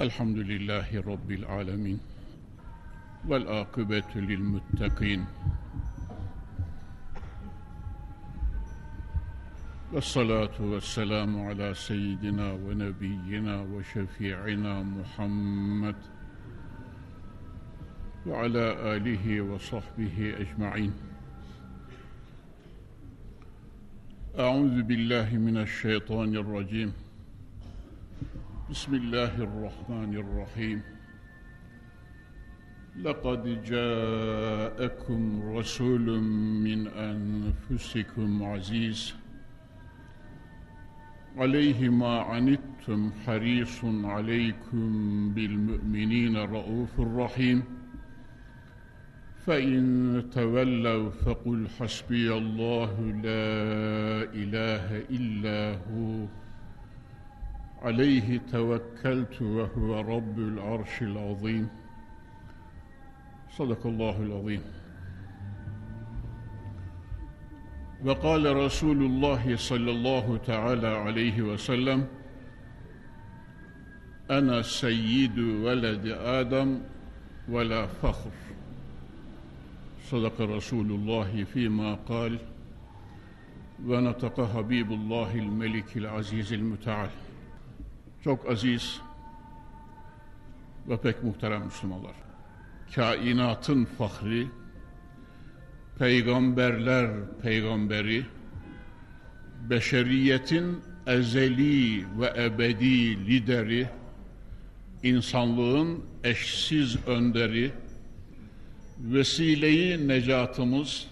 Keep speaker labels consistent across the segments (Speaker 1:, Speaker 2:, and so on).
Speaker 1: الحمد لله رب العالمين والآقبة للمتقين والصلاة والسلام على سيدنا ونبينا وشفيعنا محمد وعلى آله وصحبه أجمعين. أعوذ بالله من الشيطان الرجيم. بسم الله الرحمن الرحيم. لقد جاءكم رسول من أنفسكم عزيز. عليه ما عنتم حريص عليكم بالمؤمنين رؤوف رحيم. فإن تولوا فقل حسبي الله لا إله إلا هو. عليه توكلت وهو رب العرش العظيم. صدق الله العظيم. وقال رسول الله صلى الله تعالى عليه وسلم أنا سيد ولد آدم ولا فخر. صدق رسول الله فيما قال ونطق حبيب الله الملك العزيز المتعال. Çok aziz ve pek muhterem Müslümanlar. Kainatın fahri, peygamberler peygamberi, beşeriyetin ezeli ve ebedi lideri, insanlığın eşsiz önderi, vesileyi necatımız,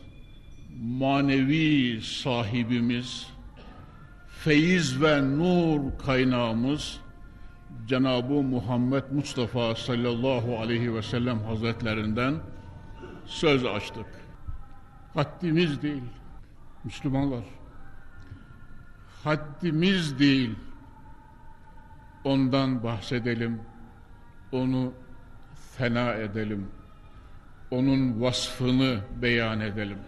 Speaker 1: manevi sahibimiz, feyiz ve nur kaynağımız, Cenab-ı Muhammed Mustafa sallallahu aleyhi ve sellem hazretlerinden söz açtık. Haddimiz değil, Müslümanlar. Haddimiz değil, ondan bahsedelim, onu fena edelim, onun vasfını beyan edelim.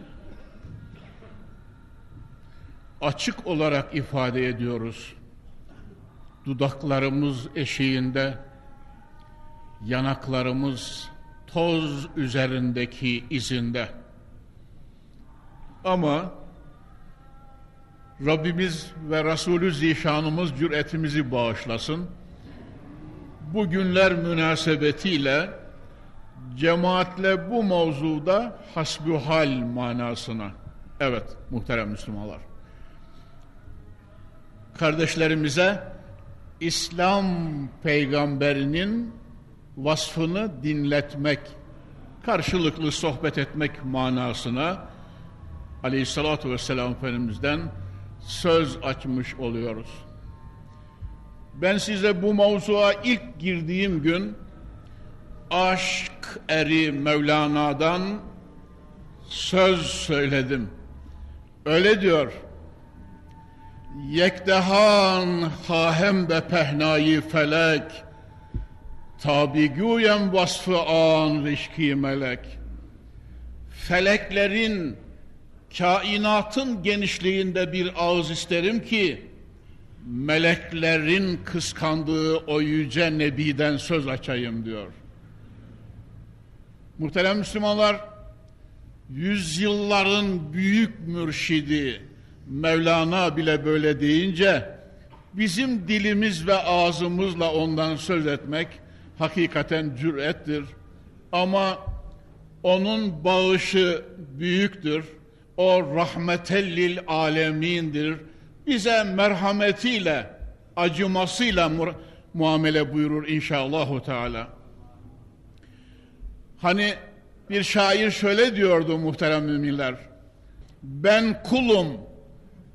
Speaker 1: Açık olarak ifade ediyoruz dudaklarımız eşiğinde, yanaklarımız toz üzerindeki izinde. Ama Rabbimiz ve Resulü Zişanımız cüretimizi bağışlasın. Bu günler münasebetiyle cemaatle bu mevzuda hasbuhal manasına. Evet muhterem Müslümanlar. Kardeşlerimize İslam peygamberinin vasfını dinletmek, karşılıklı sohbet etmek manasına aleyhissalatu vesselam Efendimiz'den söz açmış oluyoruz. Ben size bu mevzuya ilk girdiğim gün aşk eri Mevlana'dan söz söyledim. Öyle diyor. Yekdehan hahem be pehnayı felek Tabi güyen vasfı an rişki melek Feleklerin kainatın genişliğinde bir ağız isterim ki meleklerin kıskandığı o yüce nebiden söz açayım diyor. Muhterem Müslümanlar, yüzyılların büyük mürşidi, Mevlana bile böyle deyince bizim dilimiz ve ağzımızla ondan söz etmek hakikaten cürettir. Ama onun bağışı büyüktür. O rahmetellil alemindir. Bize merhametiyle, acımasıyla mu muamele buyurur inşallahu teala. Hani bir şair şöyle diyordu muhterem müminler. Ben kulum,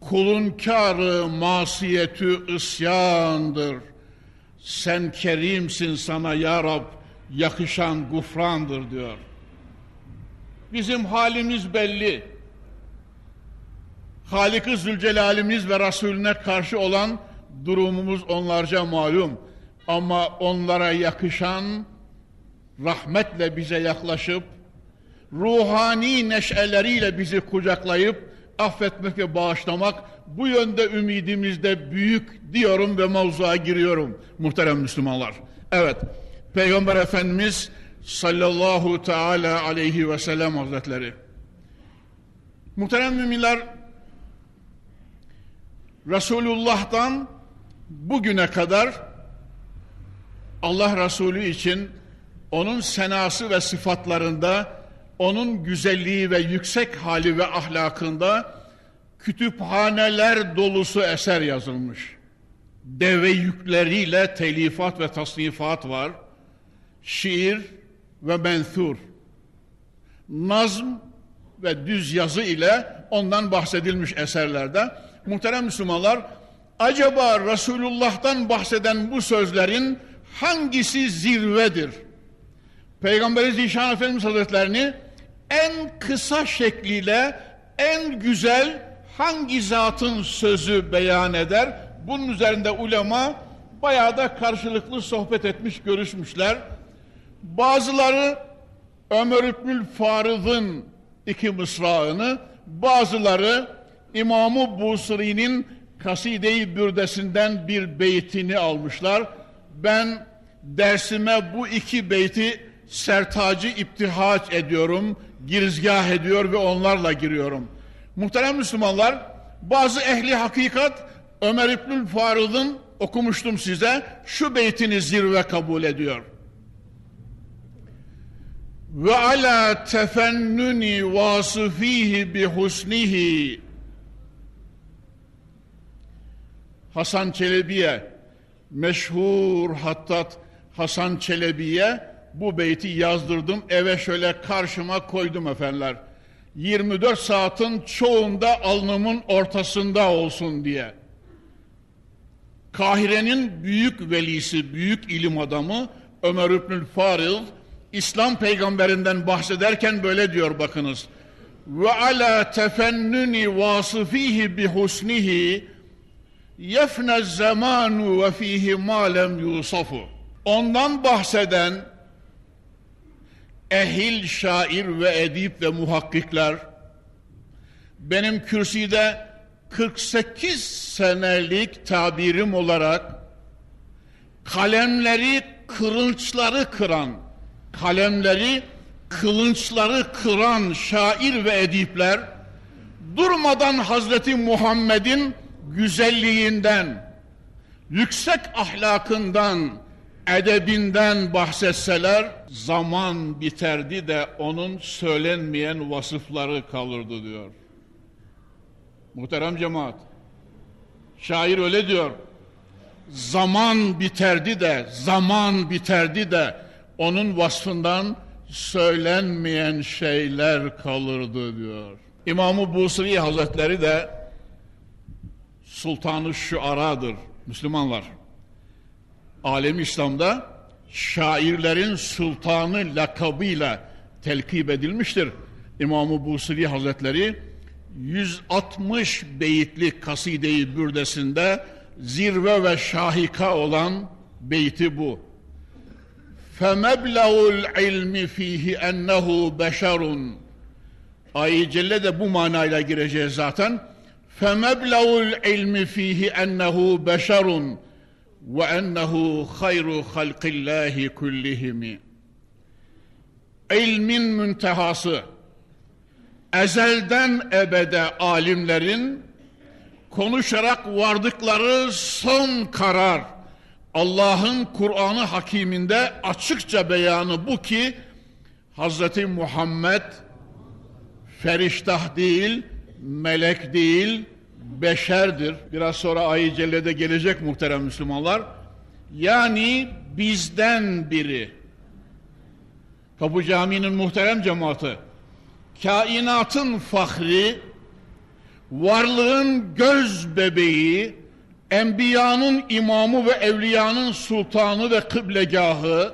Speaker 1: Kulun kârı masiyetü isyandır. Sen kerimsin sana ya Rab, yakışan gufrandır diyor. Bizim halimiz belli. Halik-i Zülcelal'imiz ve Resulüne karşı olan durumumuz onlarca malum. Ama onlara yakışan rahmetle bize yaklaşıp, ruhani neşeleriyle bizi kucaklayıp, affetmek ve bağışlamak bu yönde ümidimiz de büyük diyorum ve mevzuya giriyorum muhterem Müslümanlar. Evet, Peygamber Efendimiz sallallahu teala aleyhi ve sellem hazretleri. Muhterem müminler, Resulullah'tan bugüne kadar Allah Resulü için onun senası ve sıfatlarında, onun güzelliği ve yüksek hali ve ahlakında kütüphaneler dolusu eser yazılmış. Deve yükleriyle telifat ve tasnifat var. Şiir ve menthur. Nazm ve düz yazı ile ondan bahsedilmiş eserlerde. Muhterem Müslümanlar, acaba Resulullah'tan bahseden bu sözlerin hangisi zirvedir? Peygamberi Zişan Efendimiz Hazretlerini en kısa şekliyle en güzel hangi zatın sözü beyan eder? Bunun üzerinde ulema bayağı da karşılıklı sohbet etmiş, görüşmüşler. Bazıları Ömer İbnül Farız'ın iki mısrağını, bazıları İmam-ı Busri'nin Kaside-i Bürdesinden bir beytini almışlar. Ben dersime bu iki beyti sertacı iptihaç ediyorum, girizgah ediyor ve onlarla giriyorum. Muhterem Müslümanlar, bazı ehli hakikat Ömer İbnül Farız'ın okumuştum size, şu beytini zirve kabul ediyor. Ve ala tefennuni vasıfihi bi husnihi Hasan Çelebi'ye meşhur hattat Hasan Çelebi'ye bu beyti yazdırdım eve şöyle karşıma koydum efendiler. 24 saatin çoğunda alnımın ortasında olsun diye. Kahire'nin büyük velisi, büyük ilim adamı Ömer İbnül Faril İslam peygamberinden bahsederken böyle diyor bakınız. Ve ala tefennuni vasıfihi bi husnihi yefne zamanu ve fihi ma lem yusafu. Ondan bahseden ehil şair ve edip ve muhakkikler. Benim kürsüde 48 senelik tabirim olarak kalemleri kırınçları kıran kalemleri kılınçları kıran şair ve edipler durmadan Hazreti Muhammed'in güzelliğinden yüksek ahlakından edebinden bahsetseler zaman biterdi de onun söylenmeyen vasıfları kalırdı diyor. Muhterem cemaat. Şair öyle diyor. Zaman biterdi de, zaman biterdi de onun vasfından söylenmeyen şeyler kalırdı diyor. İmam-ı Busri Hazretleri de Sultanı Şuara'dır Müslümanlar alem İslam'da şairlerin sultanı lakabıyla telkip edilmiştir. İmam-ı Busiri Hazretleri 160 beyitli kaside-i bürdesinde zirve ve şahika olan beyti bu. فَمَبْلَغُ الْعِلْمِ ف۪يهِ اَنَّهُ بَشَرٌ Ayet-i Celle de bu manayla gireceğiz zaten. فَمَبْلَغُ الْعِلْمِ ف۪يهِ اَنَّهُ بَشَرٌ ve ennehu hayru halqillahi kullihimi ilmin müntehası ezelden ebede alimlerin konuşarak vardıkları son karar Allah'ın Kur'an'ı hakiminde açıkça beyanı bu ki Hazreti Muhammed feriştah değil, melek değil, beşerdir. Biraz sonra ayı cellede gelecek muhterem Müslümanlar. Yani bizden biri. Kapı Camii'nin muhterem cemaati. Kainatın fahri, varlığın göz bebeği, enbiyanın imamı ve evliyanın sultanı ve kıblegahı,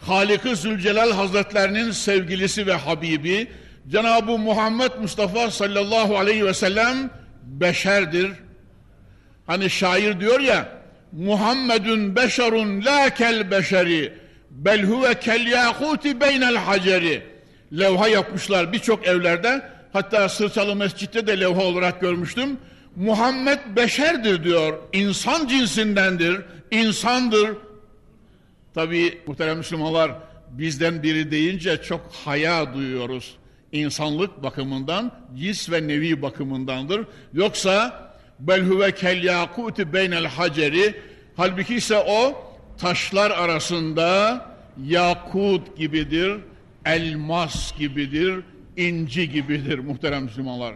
Speaker 1: Halik-i Zülcelal Hazretlerinin sevgilisi ve Habibi, Cenab-ı Muhammed Mustafa sallallahu aleyhi ve sellem beşerdir. Hani şair diyor ya Muhammedun beşerun la kel beşeri bel huve kel yakuti beynel haceri levha yapmışlar birçok evlerde hatta Sırçalı Mescid'de de levha olarak görmüştüm. Muhammed beşerdir diyor. İnsan cinsindendir, insandır. Tabi muhterem Müslümanlar bizden biri deyince çok haya duyuyoruz. İnsanlık bakımından, cins ve nevi bakımındandır. Yoksa bel huve kel yakuti beynel haceri halbuki ise o taşlar arasında yakut gibidir, elmas gibidir, inci gibidir muhterem Müslümanlar.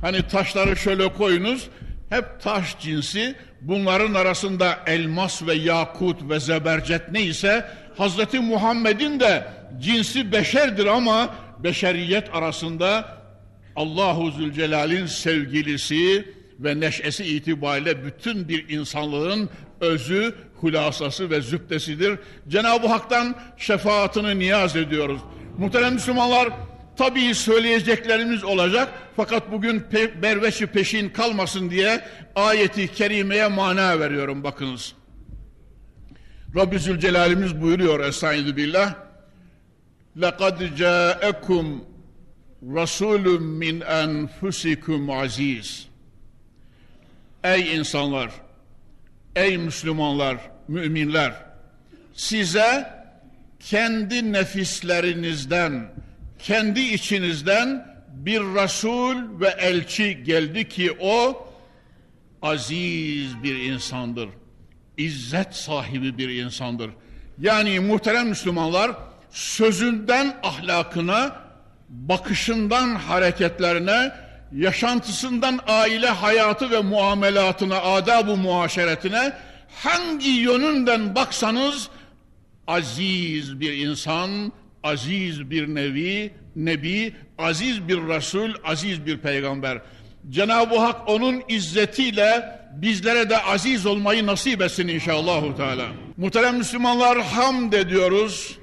Speaker 1: Hani taşları şöyle koyunuz, hep taş cinsi, bunların arasında elmas ve yakut ve zebercet neyse, Hazreti Muhammed'in de cinsi beşerdir ama beşeriyet arasında Allahu Zülcelal'in sevgilisi ve neşesi itibariyle bütün bir insanlığın özü, hulasası ve zübdesidir. Cenab-ı Hak'tan şefaatini niyaz ediyoruz. Muhterem Müslümanlar, tabii söyleyeceklerimiz olacak fakat bugün pe berveşi peşin kalmasın diye ayeti kerimeye mana veriyorum bakınız. Rabbi Zülcelal'imiz buyuruyor Estaizu billah لَقَدْ جَاءَكُمْ رَسُولٌ مِّنْ أَنْفُسِكُمْ aziz. Ey insanlar, ey Müslümanlar, müminler, size kendi nefislerinizden, kendi içinizden bir Resul ve elçi geldi ki o aziz bir insandır. İzzet sahibi bir insandır. Yani muhterem Müslümanlar sözünden ahlakına, bakışından hareketlerine, yaşantısından aile hayatı ve muamelatına, adab-ı muaşeretine hangi yönünden baksanız aziz bir insan, aziz bir nevi, nebi, aziz bir resul, aziz bir peygamber. Cenab-ı Hak onun izzetiyle bizlere de aziz olmayı nasip etsin inşallah. Teala. Muhterem Müslümanlar hamd ediyoruz.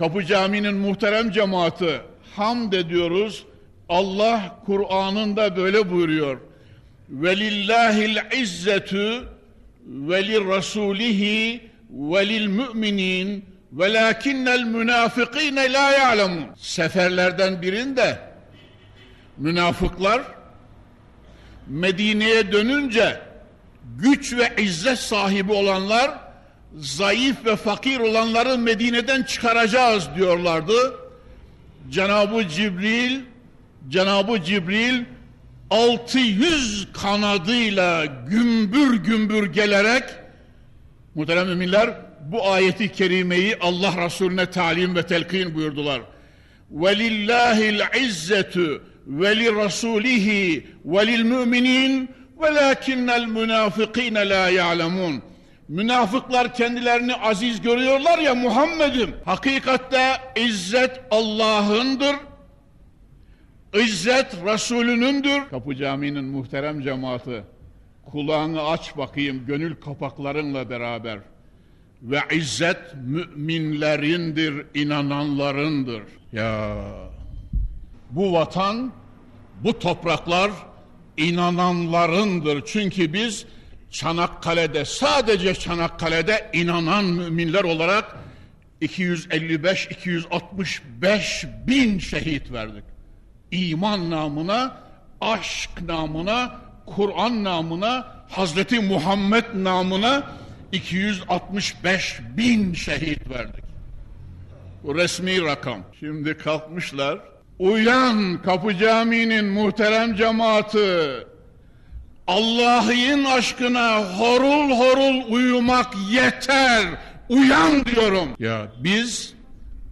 Speaker 1: Kapı Camii'nin muhterem cemaati hamd ediyoruz. Allah Kur'an'ında böyle buyuruyor. Velillahil izzetu ve lirrasulihi ve lil müminin velakinnel münafikine la ya'lemun. Seferlerden birinde münafıklar Medine'ye dönünce güç ve izzet sahibi olanlar zayıf ve fakir olanları Medine'den çıkaracağız diyorlardı. Cenab-ı Cibril Cenab-ı Cibril 600 kanadıyla gümbür gümbür gelerek muhterem müminler bu ayeti kerimeyi Allah Resulüne talim ve telkin buyurdular. وَلِلَّهِ الْعِزَّةُ وَلِرَسُولِهِ وَلِلْمُؤْمِنِينَ وَلَكِنَّ الْمُنَافِقِينَ لَا يَعْلَمُونَ Münafıklar kendilerini aziz görüyorlar ya Muhammed'im. Hakikatte izzet Allah'ındır. İzzet Resulünündür. Kapı Camii'nin muhterem cemaati. Kulağını aç bakayım gönül kapaklarınla beraber. Ve izzet müminlerindir, inananlarındır. Ya bu vatan, bu topraklar inananlarındır. Çünkü biz Çanakkale'de sadece Çanakkale'de inanan müminler olarak 255-265 bin şehit verdik. İman namına, aşk namına, Kur'an namına, Hazreti Muhammed namına 265 bin şehit verdik. Bu resmi rakam. Şimdi kalkmışlar. Uyan Kapı Camii'nin muhterem cemaati. Allah'ın aşkına horul horul uyumak yeter. Uyan diyorum. Ya biz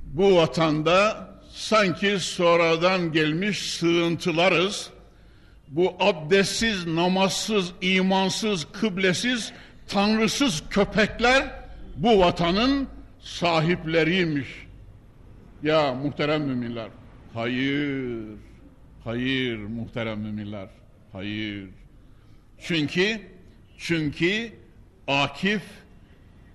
Speaker 1: bu vatanda sanki sonradan gelmiş sığıntılarız. Bu abdestsiz, namazsız, imansız, kıblesiz, tanrısız köpekler bu vatanın sahipleriymiş. Ya muhterem müminler. Hayır. Hayır muhterem müminler. Hayır. Çünkü çünkü Akif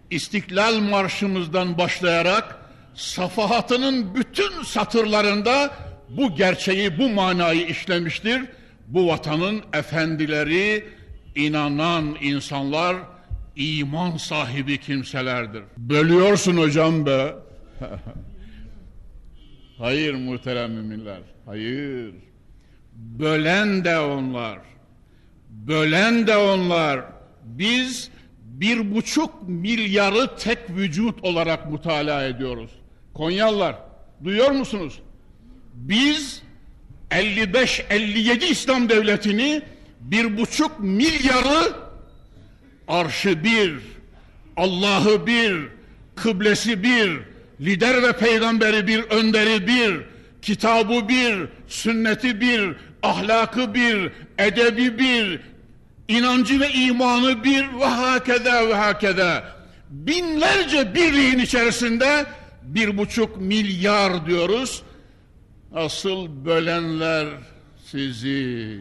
Speaker 1: İstiklal Marşımızdan başlayarak safahatının bütün satırlarında bu gerçeği, bu manayı işlemiştir. Bu vatanın efendileri, inanan insanlar, iman sahibi kimselerdir. Bölüyorsun hocam be. Hayır muhterem müminler. Hayır. Bölen de onlar. Bölen de onlar. Biz bir buçuk milyarı tek vücut olarak mutala ediyoruz. Konyalılar duyuyor musunuz? Biz 55-57 İslam devletini bir buçuk milyarı arşı bir, Allah'ı bir, kıblesi bir, lider ve peygamberi bir, önderi bir, kitabı bir, sünneti bir, ahlakı bir, edebi bir, inancı ve imanı bir ve hakeda ve hakeda. Binlerce birliğin içerisinde bir buçuk milyar diyoruz. Asıl bölenler sizi.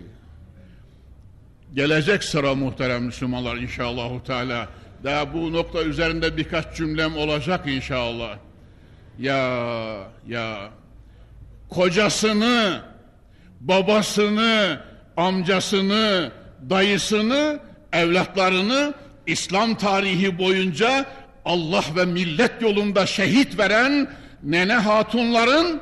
Speaker 1: Gelecek sıra muhterem Müslümanlar inşallahu teala. Daha bu nokta üzerinde birkaç cümlem olacak inşallah. Ya ya kocasını, babasını, amcasını, dayısını, evlatlarını İslam tarihi boyunca Allah ve millet yolunda şehit veren nene hatunların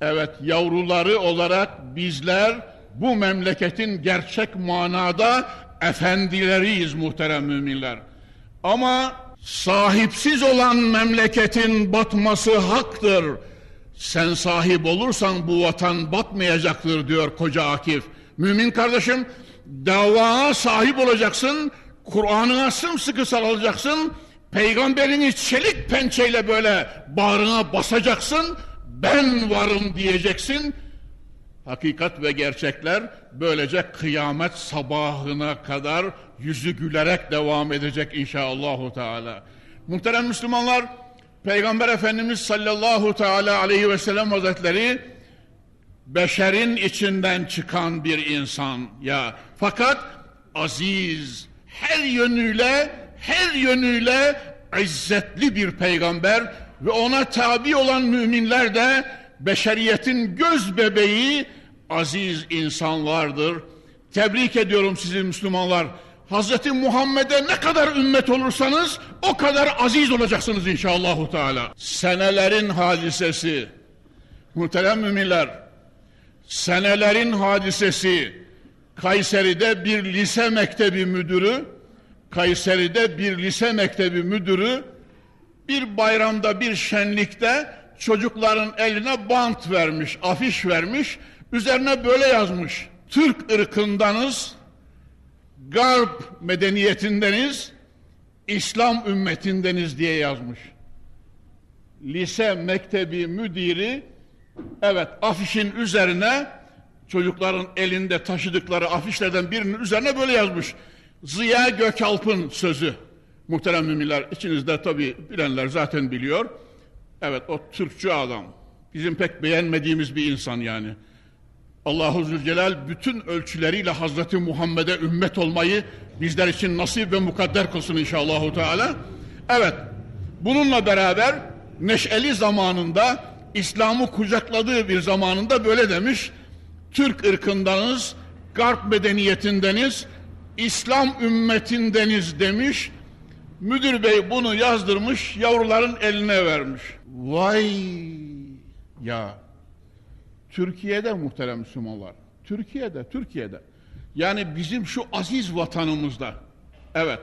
Speaker 1: evet yavruları olarak bizler bu memleketin gerçek manada efendileriyiz muhterem müminler. Ama sahipsiz olan memleketin batması haktır. Sen sahip olursan bu vatan batmayacaktır diyor koca Akif. Mümin kardeşim davaya sahip olacaksın, Kur'an'ına sımsıkı sarılacaksın, peygamberini çelik pençeyle böyle bağrına basacaksın, ben varım diyeceksin. Hakikat ve gerçekler böylece kıyamet sabahına kadar yüzü gülerek devam edecek inşallahü teala. Muhterem Müslümanlar, Peygamber Efendimiz sallallahu teala aleyhi ve sellem hazretleri beşerin içinden çıkan bir insan ya. Fakat aziz, her yönüyle, her yönüyle izzetli bir peygamber ve ona tabi olan müminler de beşeriyetin göz bebeği aziz insanlardır. Tebrik ediyorum sizi Müslümanlar. Hazreti Muhammed'e ne kadar ümmet olursanız o kadar aziz olacaksınız inşallah. Teala. Senelerin hadisesi, muhterem müminler, senelerin hadisesi, Kayseri'de bir lise mektebi müdürü, Kayseri'de bir lise mektebi müdürü, bir bayramda bir şenlikte çocukların eline bant vermiş, afiş vermiş, üzerine böyle yazmış. Türk ırkındanız, Garp medeniyetindeniz, İslam ümmetindeniz diye yazmış. Lise mektebi müdiri evet afişin üzerine çocukların elinde taşıdıkları afişlerden birinin üzerine böyle yazmış. Ziya Gökalp'ın sözü. Muhterem müminler içinizde tabi bilenler zaten biliyor. Evet o Türkçü adam. Bizim pek beğenmediğimiz bir insan yani. Allahu Zülcelal bütün ölçüleriyle Hazreti Muhammed'e ümmet olmayı bizler için nasip ve mukadder kılsın inşallahu teala. Evet, bununla beraber neşeli zamanında İslam'ı kucakladığı bir zamanında böyle demiş. Türk ırkındanız, Garp medeniyetindeniz, İslam ümmetindeniz demiş. Müdür bey bunu yazdırmış, yavruların eline vermiş. Vay ya Türkiye'de muhterem Müslümanlar. Türkiye'de, Türkiye'de. Yani bizim şu aziz vatanımızda. Evet.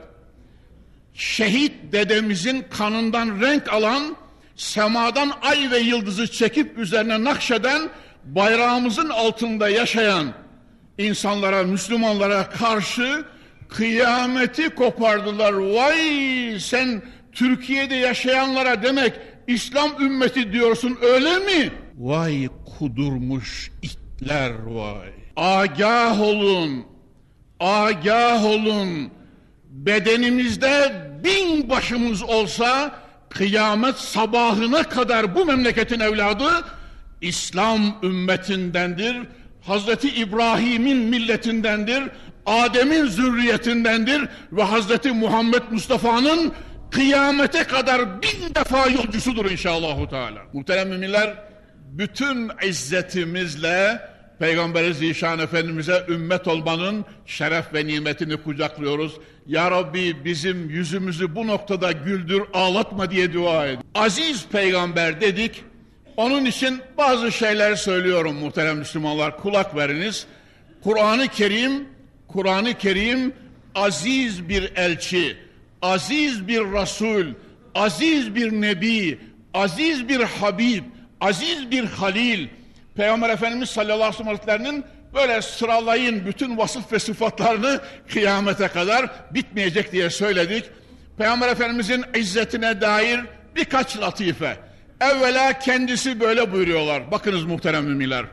Speaker 1: Şehit dedemizin kanından renk alan, semadan ay ve yıldızı çekip üzerine nakşeden, bayrağımızın altında yaşayan insanlara, Müslümanlara karşı kıyameti kopardılar. Vay sen Türkiye'de yaşayanlara demek İslam ümmeti diyorsun öyle mi? Vay kudurmuş itler vay. Agah olun, agah olun. Bedenimizde bin başımız olsa kıyamet sabahına kadar bu memleketin evladı İslam ümmetindendir. Hazreti İbrahim'in milletindendir. Adem'in zürriyetindendir ve Hazreti Muhammed Mustafa'nın kıyamete kadar bin defa yolcusudur inşallah. Teala. Muhterem müminler, bütün izzetimizle Peygamber Zişan Efendimiz'e ümmet olmanın şeref ve nimetini kucaklıyoruz. Ya Rabbi bizim yüzümüzü bu noktada güldür, ağlatma diye dua edin. Aziz peygamber dedik, Onun için bazı şeyler söylüyorum muhterem Müslümanlar. Kulak veriniz. Kur'an-ı Kerim, Kur'an-ı Kerim aziz bir elçi, aziz bir Resul, aziz bir Nebi, aziz bir Habib, aziz bir Halil. Peygamber Efendimiz sallallahu aleyhi ve böyle sıralayın bütün vasıf ve sıfatlarını kıyamete kadar bitmeyecek diye söyledik. Peygamber Efendimizin izzetine dair birkaç latife. Evvela kendisi böyle buyuruyorlar. Bakınız muhterem müminler.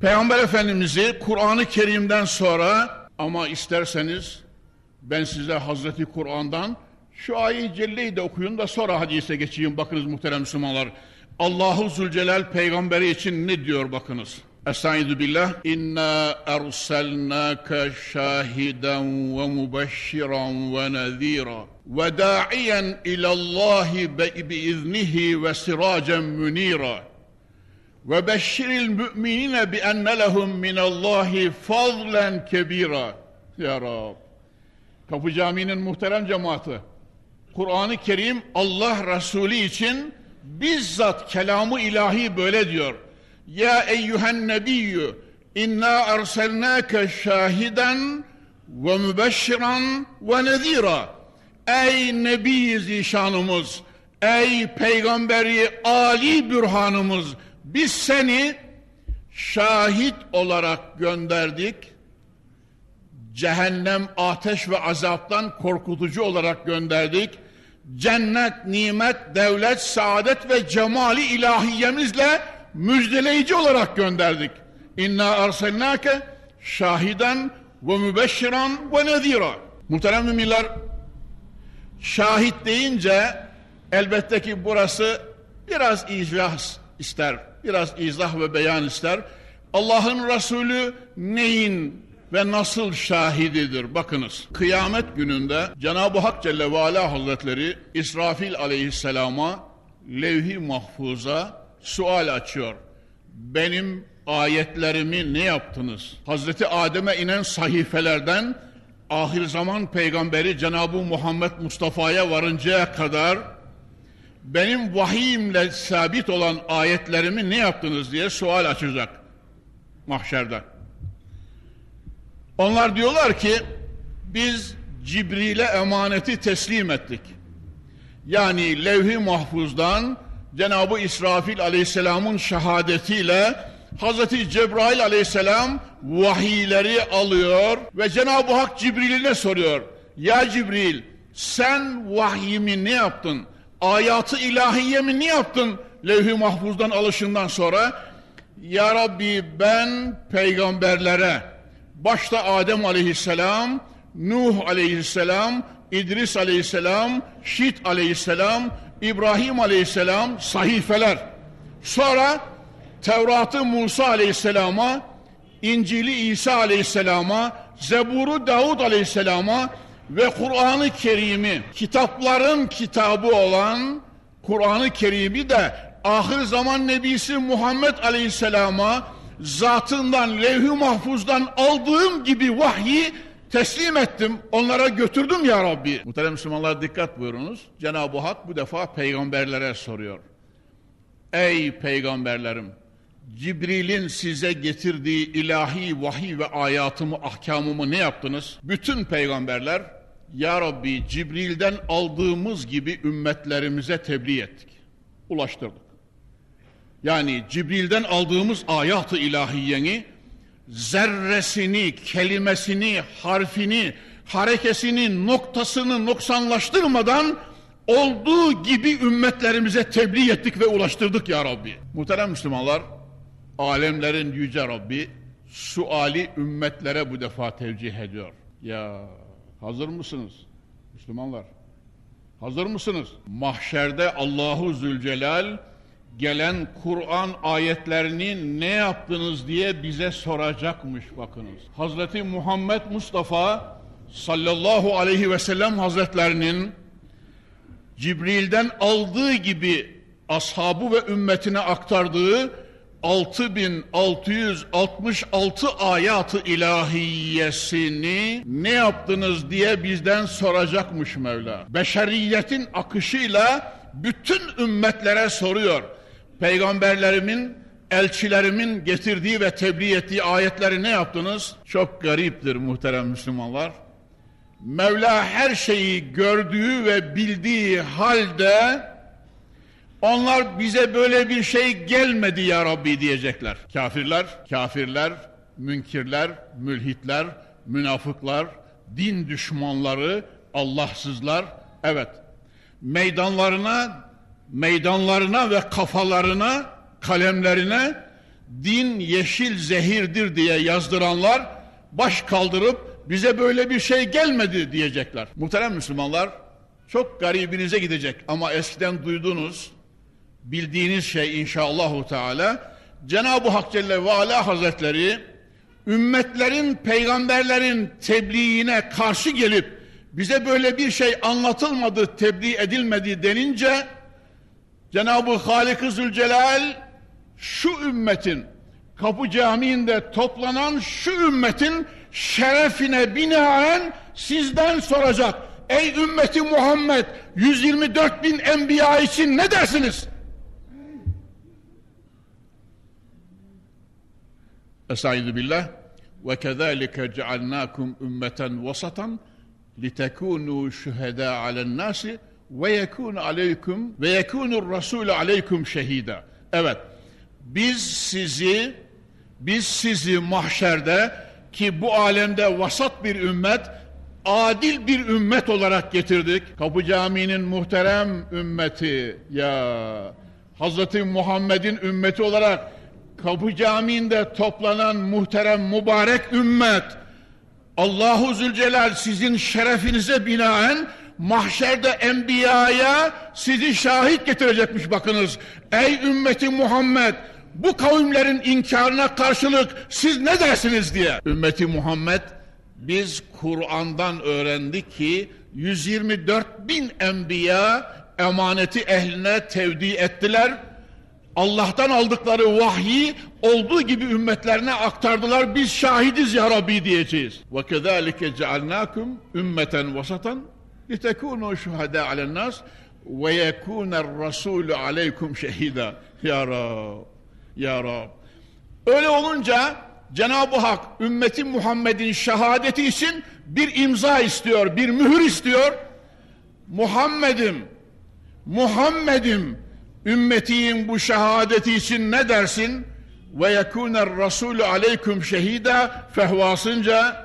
Speaker 1: Peygamber Efendimiz'i Kur'an-ı Kerim'den sonra ama isterseniz ben size Hazreti Kur'an'dan şu ayı celleyi de okuyun da sonra hadise geçeyim. Bakınız muhterem Müslümanlar. Allahu Zülcelal peygamberi için ne diyor bakınız. Estaizu billah. İnna erselnâke şahiden ve mübeşşiran ve nezîra ve da'iyen ilallahi biiznihi ve siracen münîra ve beşşiril müminine bi enne lehum minallahi fazlen kebira. Ya Rab. Kapı Camii'nin muhterem cemaati. Kur'an-ı Kerim Allah Resulü için bizzat kelamı ilahi böyle diyor. Ya eyyühen nebiyyü inna erselnâke şahiden ve mübeşşiran ve nezira. Ey Nebi Zişanımız, ey Peygamberi Ali Bürhanımız, biz seni şahit olarak gönderdik. Cehennem, ateş ve azaptan korkutucu olarak gönderdik. Cennet, nimet, devlet, saadet ve cemali ilahiyemizle müjdeleyici olarak gönderdik. İnna arsalnake şahiden ve mübeşşiran ve nezira. Muhterem müminler, şahit deyince elbette ki burası biraz izah ister, biraz izah ve beyan ister. Allah'ın Resulü neyin ve nasıl şahididir? Bakınız, kıyamet gününde Cenab-ı Hak Celle ve Ala Hazretleri İsrafil aleyhisselama levh-i mahfuza sual açıyor. Benim ayetlerimi ne yaptınız? Hazreti Adem'e inen sahifelerden ahir zaman peygamberi Cenab-ı Muhammed Mustafa'ya varıncaya kadar benim vahiyimle sabit olan ayetlerimi ne yaptınız diye sual açacak mahşerde. Onlar diyorlar ki biz Cibril'e emaneti teslim ettik. Yani levh-i mahfuzdan Cenab-ı İsrafil aleyhisselamın şehadetiyle Hazreti Cebrail aleyhisselam vahiyleri alıyor ve Cenab-ı Hak Cibril'ine soruyor. Ya Cibril sen vahyimi ne yaptın? Ayatı ilahiyemi ne yaptın? Levh-i mahfuzdan alışından sonra Ya Rabbi ben peygamberlere başta Adem aleyhisselam, Nuh aleyhisselam, İdris aleyhisselam, Şit aleyhisselam, İbrahim aleyhisselam sahifeler. Sonra Tevrat'ı Musa aleyhisselama, İncil'i İsa aleyhisselama, Zebur'u Davud aleyhisselama ve Kur'an-ı Kerim'i, kitapların kitabı olan Kur'an-ı Kerim'i de ahir zaman nebisi Muhammed aleyhisselama zatından, levh-i mahfuzdan aldığım gibi vahyi teslim ettim, onlara götürdüm ya Rabbi. Muhterem Müslümanlar dikkat buyurunuz. Cenab-ı Hak bu defa peygamberlere soruyor. Ey peygamberlerim! Cibril'in size getirdiği ilahi vahiy ve ayatımı, ahkamımı ne yaptınız? Bütün peygamberler, Ya Rabbi Cibril'den aldığımız gibi ümmetlerimize tebliğ ettik. Ulaştırdık. Yani Cibril'den aldığımız ayat-ı ilahiyeni, zerresini, kelimesini, harfini, harekesini, noktasını noksanlaştırmadan olduğu gibi ümmetlerimize tebliğ ettik ve ulaştırdık ya Rabbi. Muhterem Müslümanlar, alemlerin yüce Rabbi suali ümmetlere bu defa tevcih ediyor. Ya hazır mısınız Müslümanlar? Hazır mısınız? Mahşerde Allahu Zülcelal gelen Kur'an ayetlerini ne yaptınız diye bize soracakmış bakınız. Hazreti Muhammed Mustafa sallallahu aleyhi ve sellem hazretlerinin Cibril'den aldığı gibi ashabı ve ümmetine aktardığı 6666 ayatı ilahiyesini ne yaptınız diye bizden soracakmış Mevla. Beşeriyetin akışıyla bütün ümmetlere soruyor. Peygamberlerimin, elçilerimin getirdiği ve tebliğ ettiği ayetleri ne yaptınız? Çok gariptir muhterem Müslümanlar. Mevla her şeyi gördüğü ve bildiği halde onlar bize böyle bir şey gelmedi ya Rabbi diyecekler. Kafirler, kafirler, münkirler, mülhitler, münafıklar, din düşmanları, Allahsızlar, evet meydanlarına, meydanlarına ve kafalarına, kalemlerine din yeşil zehirdir diye yazdıranlar baş kaldırıp bize böyle bir şey gelmedi diyecekler. Muhterem Müslümanlar çok garibinize gidecek ama eskiden duyduğunuz bildiğiniz şey inşallahü teala Cenab-ı Hak Celle ve Ala Hazretleri ümmetlerin peygamberlerin tebliğine karşı gelip bize böyle bir şey anlatılmadı, tebliğ edilmedi denince Cenab-ı Halik-ı Zülcelal şu ümmetin Kapı Camii'nde toplanan şu ümmetin şerefine binaen sizden soracak. Ey ümmeti Muhammed 124 bin enbiya için ne dersiniz? Estaizu billah ve kezalike cealnakum ümmeten vasatan litekunu şühedâ alen nasi ve yekûn aleykum ve yekûnur rasûlü aleykum şehida. Evet, biz sizi biz sizi mahşerde ki bu alemde vasat bir ümmet, adil bir ümmet olarak getirdik. Kapı Camii'nin muhterem ümmeti ya Hazreti Muhammed'in ümmeti olarak Kapı Camii'nde toplanan muhterem mübarek ümmet Allahu Zülcelal sizin şerefinize binaen mahşerde enbiyaya sizi şahit getirecekmiş bakınız. Ey ümmeti Muhammed bu kavimlerin inkarına karşılık siz ne dersiniz diye. Ümmeti Muhammed biz Kur'an'dan öğrendik ki 124 bin enbiya emaneti ehline tevdi ettiler Allah'tan aldıkları vahyi olduğu gibi ümmetlerine aktardılar. Biz şahidiz ya Rabbi diyeceğiz. Ve kezalike cealnakum ümmeten vasatan şuhada alen nas ve yekuner rasulü aleykum şehida. Ya Rab, Ya Rab. Öyle olunca Cenab-ı Hak ümmeti Muhammed'in şehadeti için bir imza istiyor, bir mühür istiyor. Muhammed'im, Muhammed'im Ümmetiyin bu şehadeti için ne dersin? Ve yekûner rasûlü aleyküm şehida fehvasınca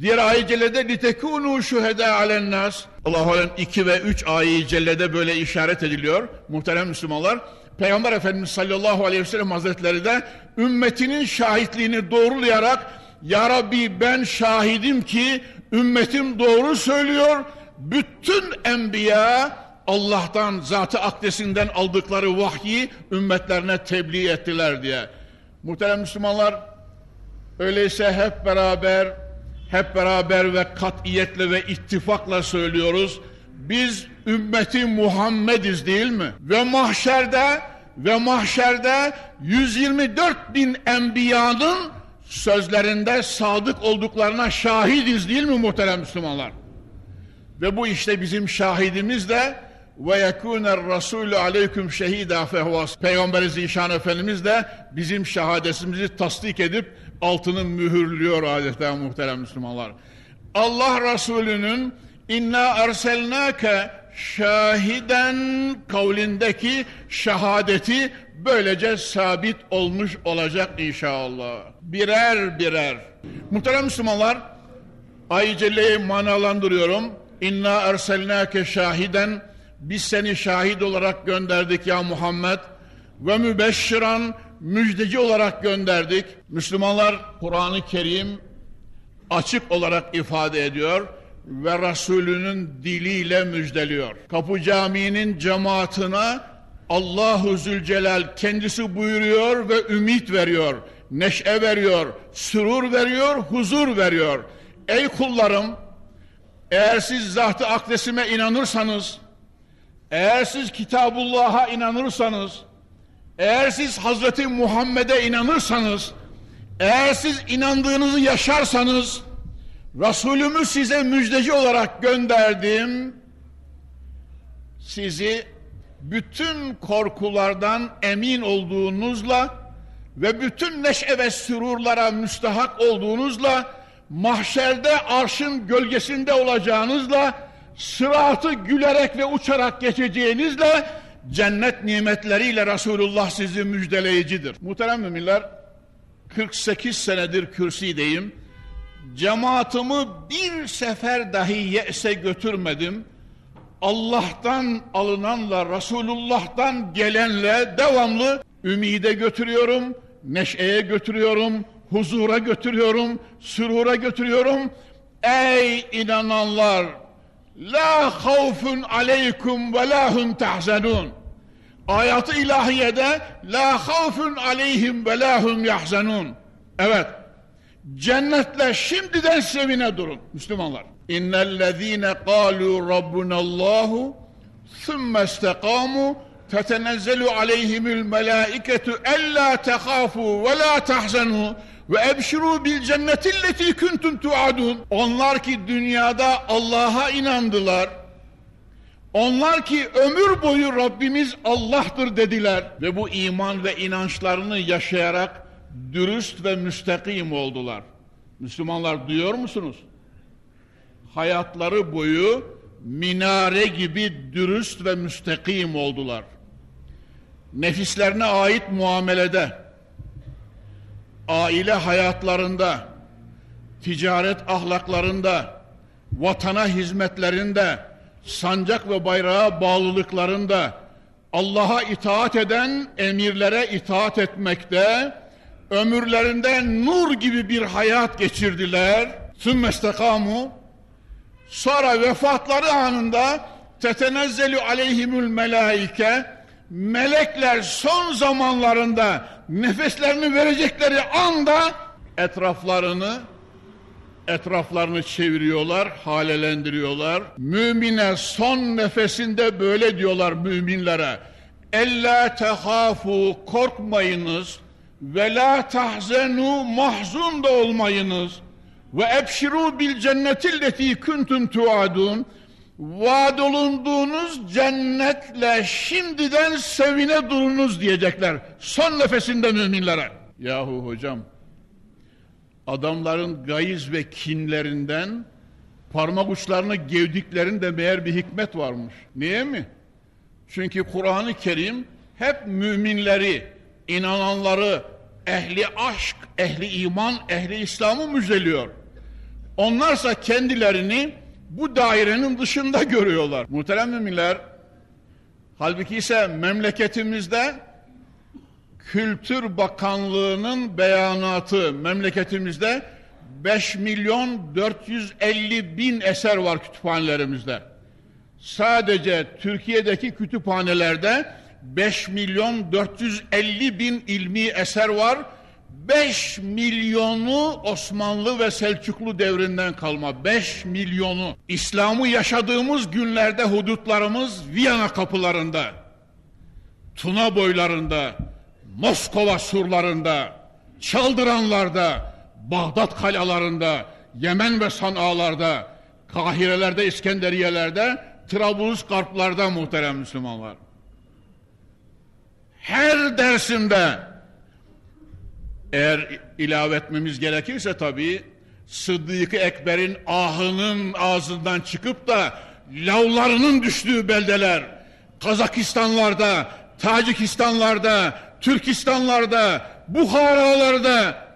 Speaker 1: diğer ayet cellede litekûnû şühedâ alennâs Allah-u Alem 2 ve 3 ayet cellede böyle işaret ediliyor. Muhterem Müslümanlar Peygamber Efendimiz sallallahu aleyhi ve sellem hazretleri de ümmetinin şahitliğini doğrulayarak Ya Rabbi ben şahidim ki ümmetim doğru söylüyor. Bütün enbiya Allah'tan zatı akdesinden aldıkları vahyi ümmetlerine tebliğ ettiler diye. Muhterem Müslümanlar öyleyse hep beraber hep beraber ve katiyetle ve ittifakla söylüyoruz. Biz ümmeti Muhammediz değil mi? Ve mahşerde ve mahşerde 124 bin enbiyanın sözlerinde sadık olduklarına şahidiz değil mi muhterem Müslümanlar? Ve bu işte bizim şahidimiz de ve yekûner rasûlü aleyküm şehîdâ fehvas. Peygamberi Zişan Efendimiz de bizim şehadetimizi tasdik edip altını mühürlüyor adeta muhterem Müslümanlar. Allah Resulü'nün inna erselnâke şahiden kavlindeki şehadeti böylece sabit olmuş olacak inşallah. Birer birer. Muhterem Müslümanlar, Ay Celle'yi manalandırıyorum. İnna erselnâke şahiden biz seni şahit olarak gönderdik ya Muhammed ve mübeşşiran müjdeci olarak gönderdik. Müslümanlar Kur'an-ı Kerim açık olarak ifade ediyor ve Resulünün diliyle müjdeliyor. Kapı Camii'nin cemaatine Allahu Zülcelal kendisi buyuruyor ve ümit veriyor, neşe veriyor, sürur veriyor, huzur veriyor. Ey kullarım, eğer siz zat-ı akdesime inanırsanız, eğer siz Kitabullah'a inanırsanız, eğer siz Hazreti Muhammed'e inanırsanız, eğer siz inandığınızı yaşarsanız, Resulümü size müjdeci olarak gönderdim, sizi bütün korkulardan emin olduğunuzla ve bütün neşe ve sürurlara müstahak olduğunuzla mahşerde arşın gölgesinde olacağınızla sıratı gülerek ve uçarak geçeceğinizle cennet nimetleriyle Resulullah sizi müjdeleyicidir. Muhterem müminler 48 senedir kürsideyim. Cemaatimi bir sefer dahi yese götürmedim. Allah'tan alınanla Resulullah'tan gelenle devamlı ümide götürüyorum, neşeye götürüyorum, huzura götürüyorum, sürura götürüyorum. Ey inananlar! La havfun aleykum ve la hum tahzenun. Ayatı ilahiyede la havfun aleyhim ve la hum yahzenun. Evet. Cennetle şimdiden sevine durun Müslümanlar. İnnellezîne kâlû rabbunallâhu istekamu tetenezzelu aleyhimül melâiketu ellâ tehâfû ve lâ tahzenû ve ebşirû bil cennetilleti kuntum tuadun. Onlar ki dünyada Allah'a inandılar. Onlar ki ömür boyu Rabbimiz Allah'tır dediler ve bu iman ve inançlarını yaşayarak dürüst ve müstakim oldular. Müslümanlar duyuyor musunuz? Hayatları boyu minare gibi dürüst ve müstakim oldular. Nefislerine ait muamelede, aile hayatlarında, ticaret ahlaklarında, vatana hizmetlerinde, sancak ve bayrağa bağlılıklarında, Allah'a itaat eden emirlere itaat etmekte, ömürlerinde nur gibi bir hayat geçirdiler. Sümmestekamu sonra vefatları anında tetenezzelu aleyhimül melaike melekler son zamanlarında nefeslerini verecekleri anda etraflarını etraflarını çeviriyorlar, halelendiriyorlar. Mümine son nefesinde böyle diyorlar müminlere. Ella tehafu korkmayınız ve la tahzenu mahzun da olmayınız ve ebşiru bil cennetilleti kuntum tuadun vaad olunduğunuz cennetle şimdiden sevine durunuz diyecekler. Son nefesinde müminlere. Yahu hocam adamların gayiz ve kinlerinden parmak uçlarını gevdiklerinde meğer bir hikmet varmış. Niye mi? Çünkü Kur'an-ı Kerim hep müminleri, inananları, ehli aşk, ehli iman, ehli İslam'ı müjdeliyor. Onlarsa kendilerini bu dairenin dışında görüyorlar. Muhterem müminler, halbuki ise memleketimizde Kültür Bakanlığı'nın beyanatı memleketimizde 5 milyon 450 bin eser var kütüphanelerimizde. Sadece Türkiye'deki kütüphanelerde 5 milyon 450 bin ilmi eser var. 5 milyonu Osmanlı ve Selçuklu devrinden kalma. 5 milyonu. İslam'ı yaşadığımız günlerde hudutlarımız Viyana kapılarında, Tuna boylarında, Moskova surlarında, Çaldıranlarda, Bağdat kalalarında, Yemen ve San'alarda, Kahirelerde, İskenderiyelerde, Trablusgarplarda muhterem Müslümanlar. Her dersimde eğer ilave etmemiz gerekirse tabii Sıddık-ı Ekber'in ahının ağzından çıkıp da lavlarının düştüğü beldeler Kazakistanlarda, Tacikistanlarda, Türkistanlarda, Buharalarda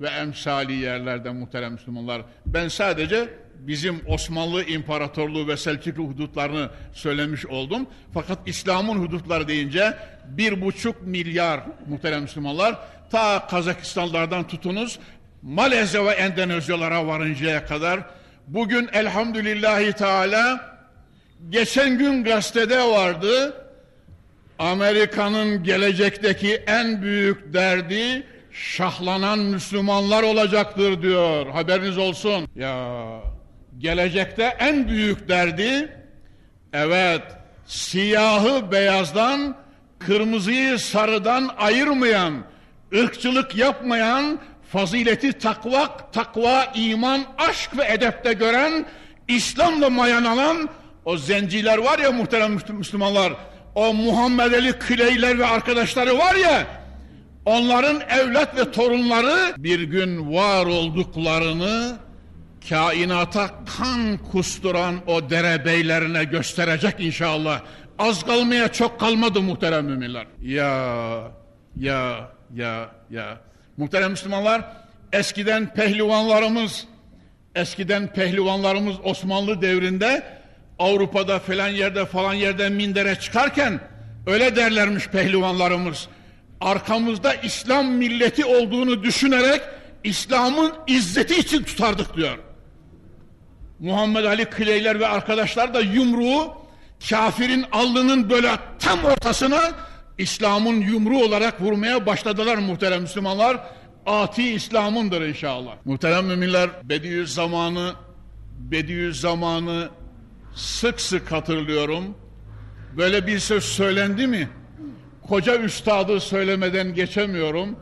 Speaker 1: ve emsali yerlerde muhterem Müslümanlar. Ben sadece bizim Osmanlı İmparatorluğu ve Selçuklu hudutlarını söylemiş oldum. Fakat İslam'ın hudutları deyince bir buçuk milyar muhterem Müslümanlar ta Kazakistanlardan tutunuz Malezya ve Endonezyalara varıncaya kadar bugün elhamdülillahi teala geçen gün gazetede vardı Amerika'nın gelecekteki en büyük derdi şahlanan Müslümanlar olacaktır diyor. Haberiniz olsun. Ya gelecekte en büyük derdi evet siyahı beyazdan kırmızıyı sarıdan ayırmayan, ırkçılık yapmayan, fazileti takva, takva, iman, aşk ve edepte gören, İslam'la mayan alan O zenciler var ya muhterem Müslümanlar. O Muhammed Ali Kleyler ve arkadaşları var ya. Onların evlat ve torunları bir gün var olduklarını kainata kan kusturan o derebeylerine gösterecek inşallah. Az kalmaya çok kalmadı muhterem müminler. Ya, ya, ya, ya. Muhterem Müslümanlar, eskiden pehlivanlarımız, eskiden pehlivanlarımız Osmanlı devrinde Avrupa'da falan yerde falan yerde mindere çıkarken öyle derlermiş pehlivanlarımız. Arkamızda İslam milleti olduğunu düşünerek İslam'ın izzeti için tutardık diyor. Muhammed Ali Kleyler ve arkadaşlar da yumruğu kafirin alnının böyle tam ortasına İslam'ın yumruğu olarak vurmaya başladılar muhterem Müslümanlar. Ati İslam'ındır inşallah. Muhterem müminler Bediüzzaman'ı Bediüzzaman'ı sık sık hatırlıyorum. Böyle bir söz söylendi mi? Koca üstadı söylemeden geçemiyorum.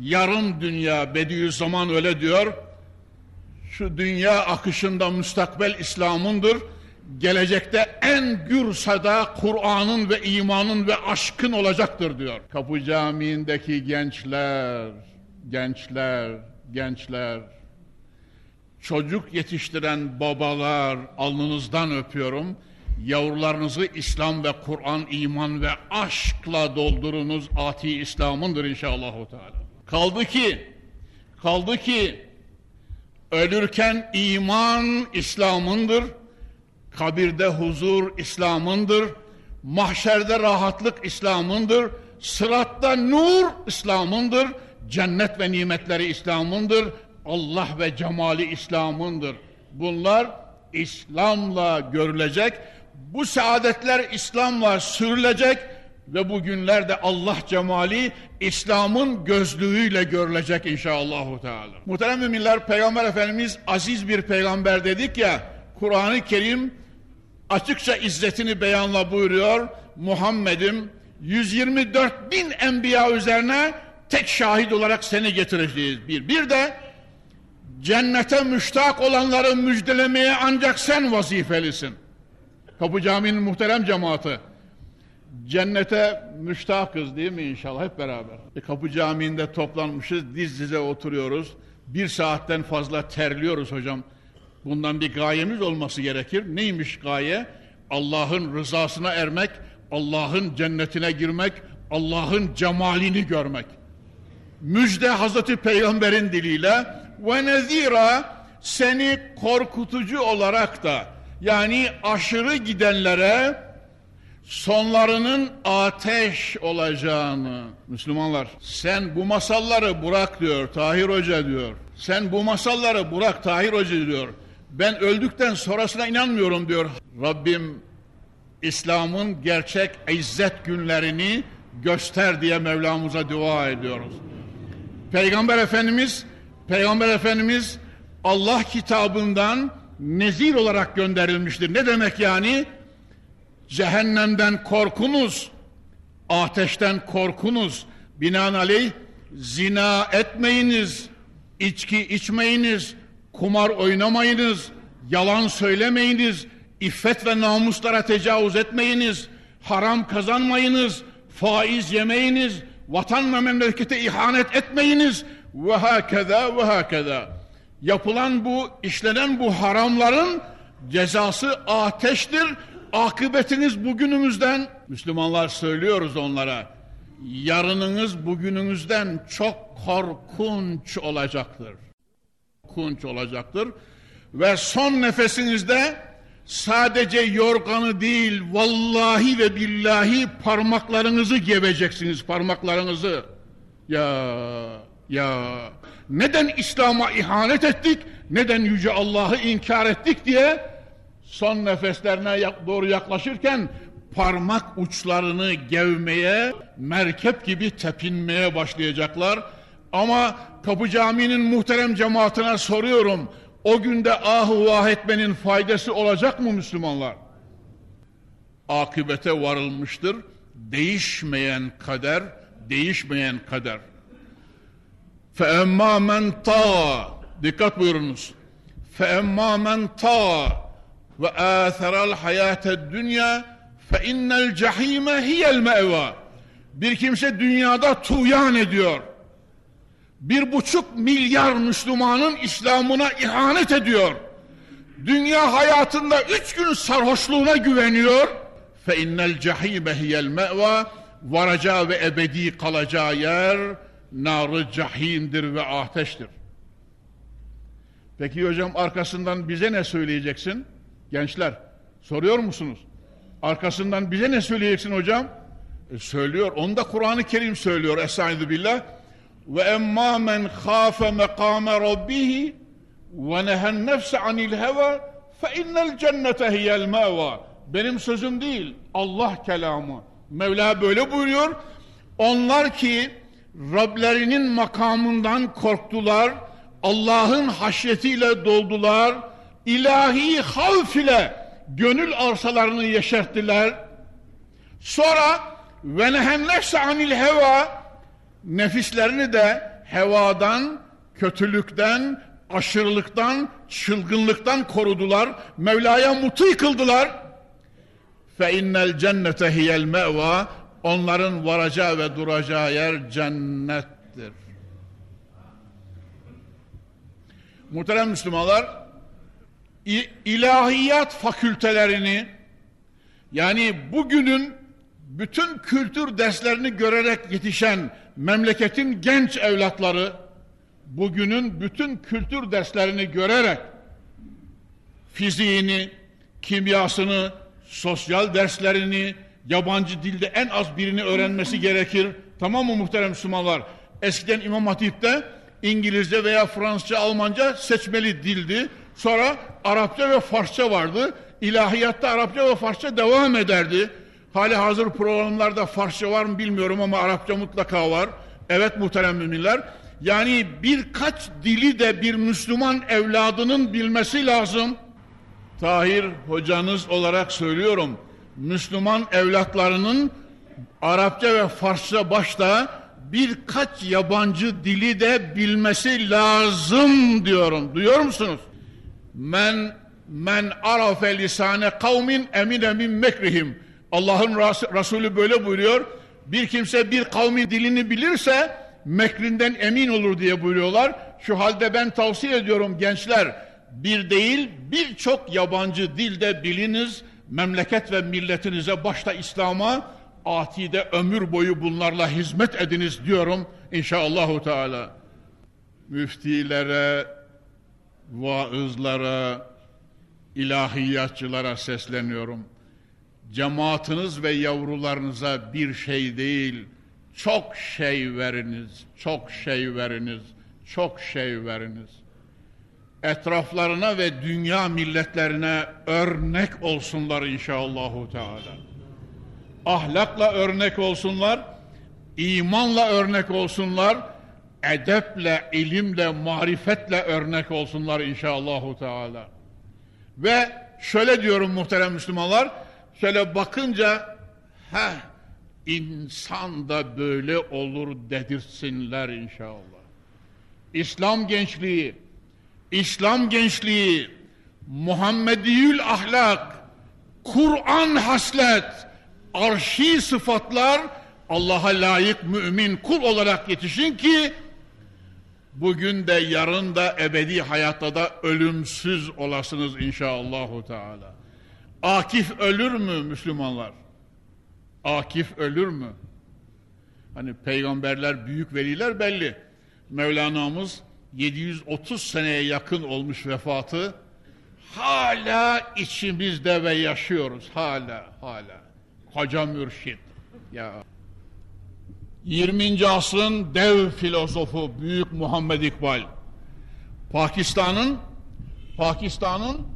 Speaker 1: Yarım dünya Bediüzzaman öyle diyor şu dünya akışında müstakbel İslam'ındır. Gelecekte en gür sada Kur'an'ın ve imanın ve aşkın olacaktır diyor. Kapı Camii'ndeki gençler, gençler, gençler, çocuk yetiştiren babalar alnınızdan öpüyorum. Yavrularınızı İslam ve Kur'an, iman ve aşkla doldurunuz. Ati İslam'ındır inşallah. Kaldı ki, kaldı ki Ölürken iman İslam'ındır. Kabirde huzur İslam'ındır. Mahşerde rahatlık İslam'ındır. Sıratta nur İslam'ındır. Cennet ve nimetleri İslam'ındır. Allah ve cemali İslam'ındır. Bunlar İslam'la görülecek. Bu saadetler İslam'la sürülecek ve bugünlerde Allah cemali İslam'ın gözlüğüyle görülecek inşallah. Teala. Muhterem müminler Peygamber Efendimiz aziz bir peygamber dedik ya Kur'an-ı Kerim açıkça izzetini beyanla buyuruyor. Muhammed'im 124 bin enbiya üzerine tek şahit olarak seni getireceğiz. Bir, bir de cennete müştak olanları müjdelemeye ancak sen vazifelisin. Kapı Camii'nin muhterem cemaati. Cennete müştakız değil mi inşallah hep beraber. E, Kapı Camii'nde toplanmışız, diz dize oturuyoruz. Bir saatten fazla terliyoruz hocam. Bundan bir gayemiz olması gerekir. Neymiş gaye? Allah'ın rızasına ermek, Allah'ın cennetine girmek, Allah'ın cemalini görmek. Müjde Hazreti Peygamber'in diliyle ve nezira seni korkutucu olarak da yani aşırı gidenlere sonlarının ateş olacağını. Müslümanlar. Sen bu masalları bırak diyor Tahir Hoca diyor. Sen bu masalları bırak Tahir Hoca diyor. Ben öldükten sonrasına inanmıyorum diyor. Rabbim İslam'ın gerçek izzet günlerini göster diye Mevlamıza dua ediyoruz. Peygamber Efendimiz Peygamber Efendimiz Allah kitabından nezir olarak gönderilmiştir. Ne demek yani cehennemden korkunuz, ateşten korkunuz. Binaenaleyh zina etmeyiniz, içki içmeyiniz, kumar oynamayınız, yalan söylemeyiniz, iffet ve namuslara tecavüz etmeyiniz, haram kazanmayınız, faiz yemeyiniz, vatan ve memlekete ihanet etmeyiniz ve hakeza ve hakeza. Yapılan bu, işlenen bu haramların cezası ateştir akıbetiniz bugünümüzden Müslümanlar söylüyoruz onlara yarınınız bugününüzden çok korkunç olacaktır. Korkunç olacaktır. Ve son nefesinizde sadece yorganı değil vallahi ve billahi parmaklarınızı geveceksiniz parmaklarınızı. Ya ya neden İslam'a ihanet ettik? Neden yüce Allah'ı inkar ettik diye son nefeslerine doğru yaklaşırken parmak uçlarını gevmeye, merkep gibi tepinmeye başlayacaklar. Ama Kapı Camii'nin muhterem cemaatine soruyorum. O günde ah vah etmenin faydası olacak mı Müslümanlar? Akıbete varılmıştır. Değişmeyen kader, değişmeyen kader. فَاَمَّا مَنْ تَا Dikkat buyurunuz. فَاَمَّا مَنْ تَا ve âtheral hayâted dünya fe innel cehîme hiyel meva. Bir kimse dünyada tuğyan ediyor. Bir buçuk milyar Müslümanın İslam'ına ihanet ediyor. Dünya hayatında üç gün sarhoşluğuna güveniyor. Fe innel cehîme hiyel meva. Varacağı ve ebedi kalacağı yer narı cahimdir ve ateştir. Peki hocam arkasından bize ne söyleyeceksin? Gençler soruyor musunuz? Arkasından bize ne söyleyeceksin hocam? E, söylüyor. Onu da Kur'an-ı Kerim söylüyor. Estaizu billah. Ve emma men khafe mekame rabbihi ve nehen nefse anil heva fe innel cennete hiyel meva. Benim sözüm değil. Allah kelamı. Mevla böyle buyuruyor. Onlar ki Rablerinin makamından korktular, Allah'ın haşyetiyle doldular, ilahi havf ile gönül arsalarını yeşerttiler. Sonra ve nehennefse anil heva nefislerini de hevadan, kötülükten, aşırılıktan, çılgınlıktan korudular. Mevla'ya muti kıldılar. Fe innel cennete hiyel meva onların varacağı ve duracağı yer cennettir. Muhterem Müslümanlar, ilahiyat fakültelerini yani bugünün bütün kültür derslerini görerek yetişen memleketin genç evlatları bugünün bütün kültür derslerini görerek fiziğini, kimyasını, sosyal derslerini, yabancı dilde en az birini öğrenmesi gerekir. Tamam mı muhterem Müslümanlar? Eskiden İmam Hatip'te İngilizce veya Fransızca, Almanca seçmeli dildi. Sonra Arapça ve Farsça vardı. İlahiyatta Arapça ve Farsça devam ederdi. Hali hazır programlarda Farsça var mı bilmiyorum ama Arapça mutlaka var. Evet muhterem müminler. Yani birkaç dili de bir Müslüman evladının bilmesi lazım. Tahir hocanız olarak söylüyorum. Müslüman evlatlarının Arapça ve Farsça başta birkaç yabancı dili de bilmesi lazım diyorum. Duyuyor musunuz? Men men arafe lisane kavmin emine min mekrihim. Allah'ın Resulü böyle buyuruyor. Bir kimse bir kavmin dilini bilirse mekrinden emin olur diye buyuruyorlar. Şu halde ben tavsiye ediyorum gençler bir değil birçok yabancı dilde biliniz memleket ve milletinize başta İslam'a atide ömür boyu bunlarla hizmet ediniz diyorum inşallahü teala. Müftilere, vaızlara, ilahiyatçılara sesleniyorum. Cemaatiniz ve yavrularınıza bir şey değil, çok şey veriniz, çok şey veriniz, çok şey veriniz etraflarına ve dünya milletlerine örnek olsunlar inşallahü teala. Ahlakla örnek olsunlar, imanla örnek olsunlar, edeple, ilimle, marifetle örnek olsunlar inşallahü teala. Ve şöyle diyorum muhterem Müslümanlar, şöyle bakınca, he insan da böyle olur dedirsinler inşallah. İslam gençliği, İslam gençliği, Muhammediyül ahlak, Kur'an haslet, arşi sıfatlar Allah'a layık mümin kul olarak yetişin ki bugün de yarın da ebedi hayatta da ölümsüz olasınız inşallahü teala. Akif ölür mü Müslümanlar? Akif ölür mü? Hani peygamberler, büyük veliler belli. Mevlana'mız 730 seneye yakın olmuş vefatı hala içimizde ve yaşıyoruz hala hala Hoca Mürşit ya 20. asrın dev filozofu Büyük Muhammed İkbal Pakistan'ın Pakistan'ın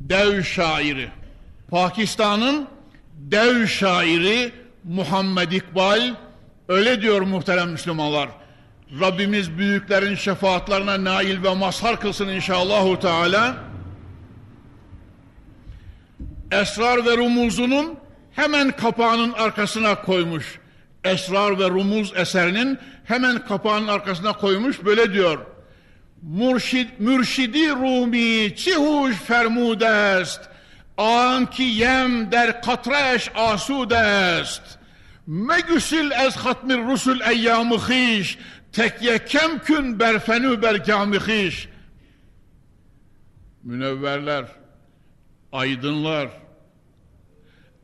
Speaker 1: dev şairi Pakistan'ın dev şairi Muhammed İkbal öyle diyor muhterem Müslümanlar Rabbimiz büyüklerin şefaatlerine nail ve mazhar kılsın inşallahü teala. Esrar ve rumuzunun hemen kapağının arkasına koymuş. Esrar ve rumuz eserinin hemen kapağının arkasına koymuş böyle diyor. Mürşid, mürşidi Rumi çihuş fermudest Anki yem der katreş asud est. Megüsil ez hatmir rusul eyyamı hiş. Tekye kemkün berfenü bergâmi hiş. Münevverler, aydınlar,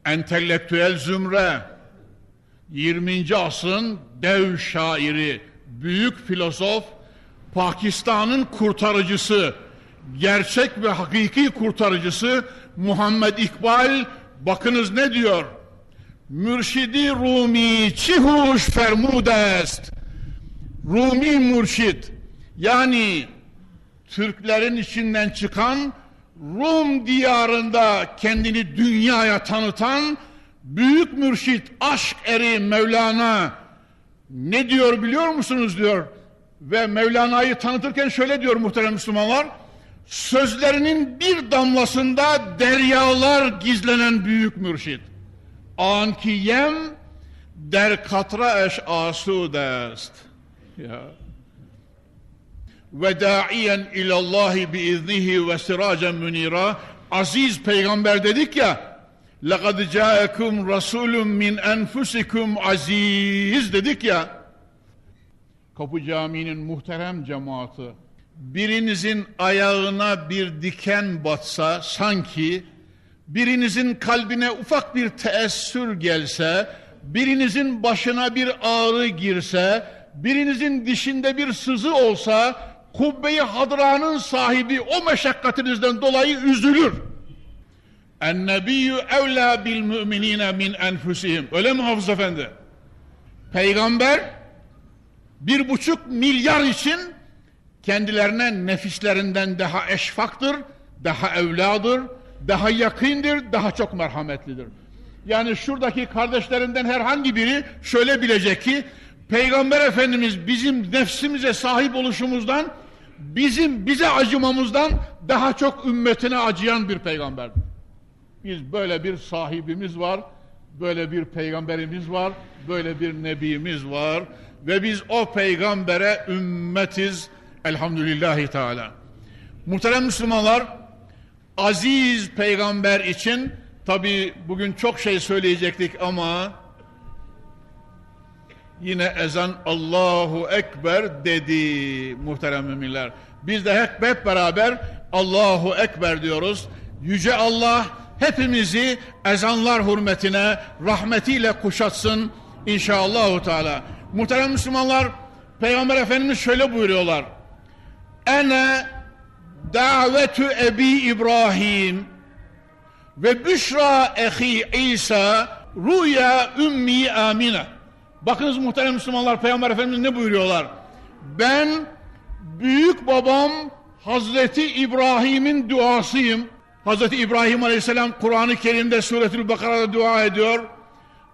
Speaker 1: entelektüel zümre, 20. asrın dev şairi, büyük filozof, Pakistan'ın kurtarıcısı, gerçek ve hakiki kurtarıcısı Muhammed İkbal bakınız ne diyor? Mürşidi Rumi çihuş fermudest. Rumi mürşit yani Türklerin içinden çıkan Rum diyarında kendini dünyaya tanıtan büyük mürşit aşk eri Mevlana ne diyor biliyor musunuz diyor. Ve Mevlana'yı tanıtırken şöyle diyor muhterem Müslümanlar. Sözlerinin bir damlasında deryalar gizlenen büyük mürşit. Anki yem der katra eş asudest ya. Ve da'iyen ilallahi biiznihi ve siracen münira aziz peygamber dedik ya لَقَدْ جَاءَكُمْ رَسُولٌ مِّنْ أَنْفُسِكُمْ aziz dedik ya Kapı Camii'nin muhterem cemaati birinizin ayağına bir diken batsa sanki birinizin kalbine ufak bir teessür gelse birinizin başına bir ağrı girse birinizin dişinde bir sızı olsa kubbeyi hadranın sahibi o meşakkatinizden dolayı üzülür. Ennebiyyü evlâ bil müminine min enfusihim. Öyle mi Hafız Efendi? Peygamber bir buçuk milyar için kendilerine nefislerinden daha eşfaktır, daha evladır, daha yakındır, daha çok merhametlidir. Yani şuradaki kardeşlerinden herhangi biri şöyle bilecek ki Peygamber Efendimiz bizim nefsimize sahip oluşumuzdan bizim bize acımamızdan daha çok ümmetine acıyan bir peygamberdir. Biz böyle bir sahibimiz var, böyle bir peygamberimiz var, böyle bir nebimiz var ve biz o peygambere ümmetiz elhamdülillahi teala. Muhterem Müslümanlar, aziz peygamber için tabi bugün çok şey söyleyecektik ama yine ezan Allahu Ekber dedi muhterem müminler. Biz de hep, hep beraber Allahu Ekber diyoruz. Yüce Allah hepimizi ezanlar hürmetine rahmetiyle kuşatsın inşallahü teala. Muhterem Müslümanlar Peygamber Efendimiz şöyle buyuruyorlar. Ene davetü ebi İbrahim ve büşra ehi İsa rüya ümmi amine. Bakınız muhterem Müslümanlar Peygamber Efendimiz ne buyuruyorlar? Ben büyük babam Hazreti İbrahim'in duasıyım. Hazreti İbrahim Aleyhisselam Kur'an-ı Kerim'de Suretül Bakara'da dua ediyor.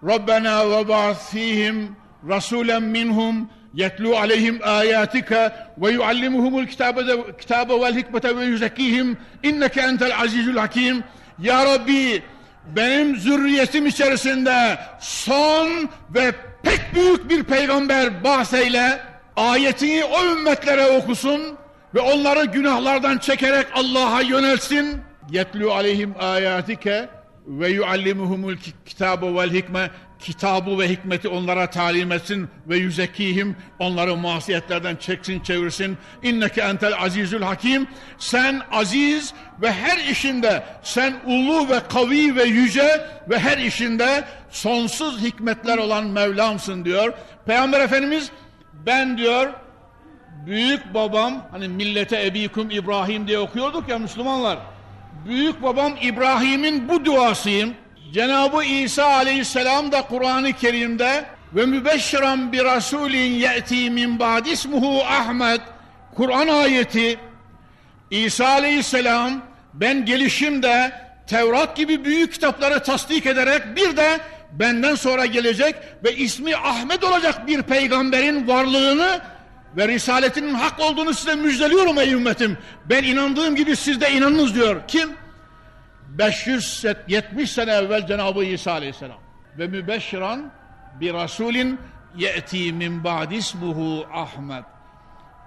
Speaker 1: Rabbena ve ba'ath fihim rasulen minhum yetlu aleyhim ayatika ve yuallimuhumul kitabe, kitabe vel hikmete ve yüzekkihim inneke entel azizül hakim. Ya Rabbi benim zürriyetim içerisinde son ve pek büyük bir peygamber bahseyle ayetini o ümmetlere okusun ve onları günahlardan çekerek Allah'a yönelsin. Yetlu aleyhim ayatike ve yuallimuhumul kitabu vel hikme. Kitabı ve hikmeti onlara talim etsin ve yüzekihim onları masiyetlerden çeksin çevirsin. İnneke entel azizül hakim. Sen aziz ve her işinde sen ulu ve kavi ve yüce ve her işinde sonsuz hikmetler olan Mevlamsın diyor. Peygamber Efendimiz ben diyor büyük babam hani millete ebikum İbrahim diye okuyorduk ya Müslümanlar büyük babam İbrahim'in bu duasıyım. Cenab-ı İsa aleyhisselam da Kur'an-ı Kerim'de ve mübeşşiran bir rasulin ye'ti min ba'dismuhu Ahmet Kur'an ayeti İsa aleyhisselam ben gelişimde Tevrat gibi büyük kitapları tasdik ederek bir de benden sonra gelecek ve ismi Ahmet olacak bir peygamberin varlığını ve risaletinin hak olduğunu size müjdeliyorum ey ümmetim. Ben inandığım gibi siz de inanınız diyor. Kim? 570 sene evvel Cenab-ı İsa Aleyhisselam ve mübeşşiran bir rasulin ye'ti min ba'dismuhu Ahmet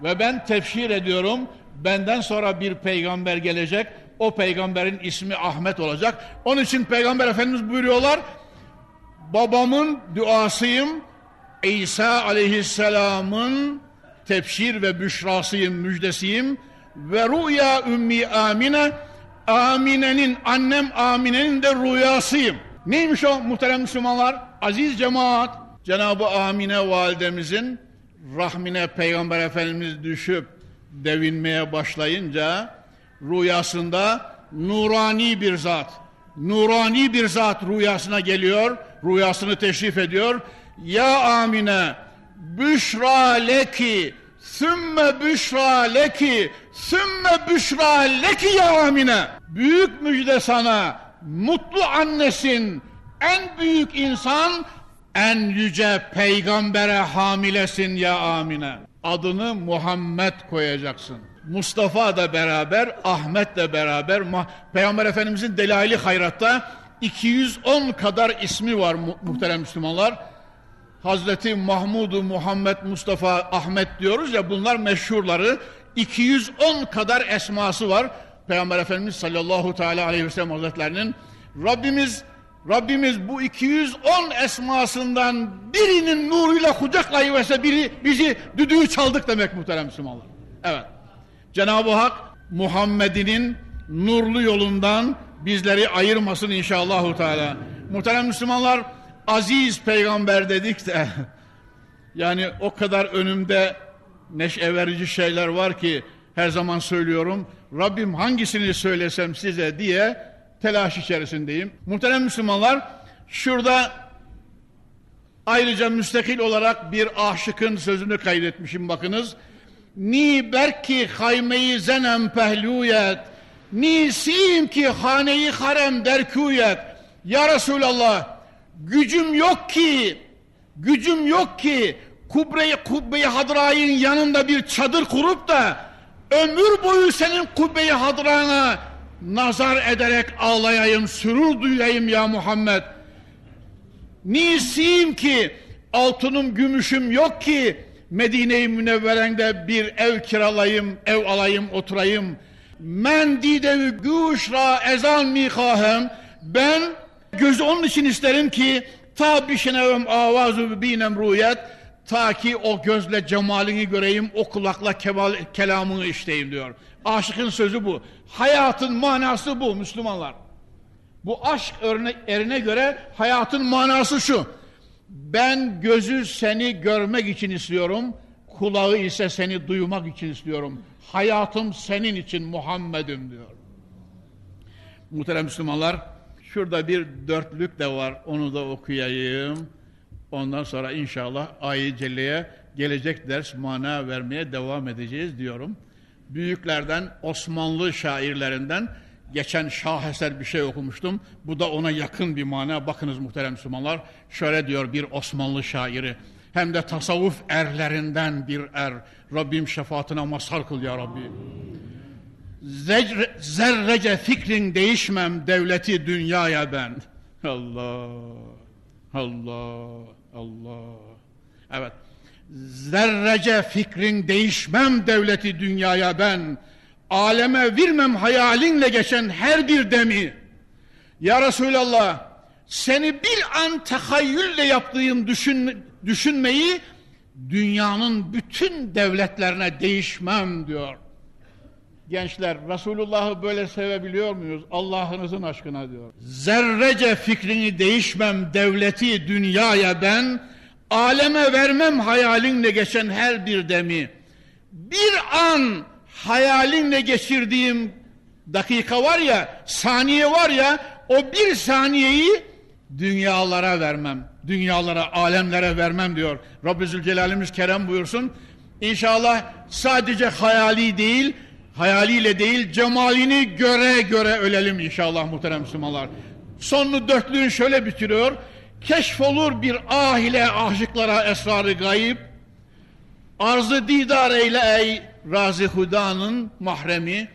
Speaker 1: ve ben tefsir ediyorum benden sonra bir peygamber gelecek O peygamberin ismi Ahmet olacak. Onun için peygamber efendimiz buyuruyorlar. Babamın duasıyım. İsa aleyhisselamın tebşir ve büşrasıyım, müjdesiyim. Ve rüya ümmi Amine, Amine'nin, annem Amine'nin de rüyasıyım. Neymiş o muhterem Müslümanlar? Aziz cemaat, Cenab-ı Amine validemizin rahmine Peygamber Efendimiz düşüp devinmeye başlayınca rüyasında nurani bir zat, nurani bir zat rüyasına geliyor, rüyasını teşrif ediyor. Ya Amine, büşra leki, sümme büşra leki, sümme büşra leki ya Amine. Büyük müjde sana, mutlu annesin, en büyük insan, en yüce peygambere hamilesin ya Amine. Adını Muhammed koyacaksın. Mustafa da beraber, Ahmet de beraber, Peygamber Efendimizin Delaili Hayrat'ta 210 kadar ismi var mu muhterem Müslümanlar. Hazreti Mahmudu Muhammed Mustafa Ahmet diyoruz ya bunlar meşhurları 210 kadar esması var. Peygamber Efendimiz sallallahu teala aleyhi ve sellem Hazretlerinin Rabbimiz Rabbimiz bu 210 esmasından birinin nuruyla kucaklayıverse biri bizi düdüğü çaldık demek muhterem Müslümanlar. Evet. Cenab-ı Hak Muhammed'inin nurlu yolundan bizleri ayırmasın inşallahu teala. Muhterem Müslümanlar aziz peygamber dedik de yani o kadar önümde neşe verici şeyler var ki her zaman söylüyorum. Rabbim hangisini söylesem size diye telaş içerisindeyim. Muhterem Müslümanlar şurada ayrıca müstakil olarak bir aşıkın sözünü kaydetmişim bakınız. Ni berki haymeyi zenem pehluyet Ni sim ki haneyi harem derkuyet Ya Resulallah gücüm yok ki gücüm yok ki kubbe-i kubbe hadrayın yanında bir çadır kurup da ömür boyu senin kubbe-i hadrana nazar ederek ağlayayım, sürur duyayım ya Muhammed. Nisiyim ki altınım, gümüşüm yok ki Medine-i Münevveren'de bir ev kiralayayım, ev alayım, oturayım. Men didevi güşra ezan mikahem ben gözü onun için isterim ki ta bişenevem avazu binem ruyet ta ki o gözle cemalini göreyim, o kulakla kemal, kelamını işteyim diyor. Aşıkın sözü bu. Hayatın manası bu Müslümanlar. Bu aşk örne erine göre hayatın manası şu. Ben gözü seni görmek için istiyorum, kulağı ise seni duymak için istiyorum. Hayatım senin için Muhammed'im diyor. Muhterem Müslümanlar, şurada bir dörtlük de var, onu da okuyayım. Ondan sonra inşallah ayı gelecek ders mana vermeye devam edeceğiz diyorum. Büyüklerden, Osmanlı şairlerinden geçen şaheser bir şey okumuştum. Bu da ona yakın bir mana. Bakınız muhterem Müslümanlar. Şöyle diyor bir Osmanlı şairi. Hem de tasavvuf erlerinden bir er. Rabbim şefaatine mazhar kıl ya Rabbi. Zerre, zerrece fikrin değişmem devleti dünyaya ben. Allah, Allah, Allah. Evet. Zerrece fikrin değişmem devleti dünyaya ben. Aleme virmem hayalinle geçen her bir demi. Ya Resulallah seni bir an tehayyülle yaptığım düşün, düşünmeyi dünyanın bütün devletlerine değişmem diyor. Gençler Resulullah'ı böyle sevebiliyor muyuz? Allah'ınızın aşkına diyor. Zerrece fikrini değişmem devleti dünyaya ben aleme vermem hayalinle geçen her bir demi. Bir an hayalinle geçirdiğim dakika var ya, saniye var ya, o bir saniyeyi dünyalara vermem. Dünyalara, alemlere vermem diyor. Rabbi Zülcelal'imiz Kerem buyursun. İnşallah sadece hayali değil, hayaliyle değil, cemalini göre göre ölelim inşallah muhterem Müslümanlar. Sonunu dörtlüğün şöyle bitiriyor. Keşfolur bir ah ile aşıklara esrarı gayip, arzı didar eyle ey Razi Huda'nın mahremi,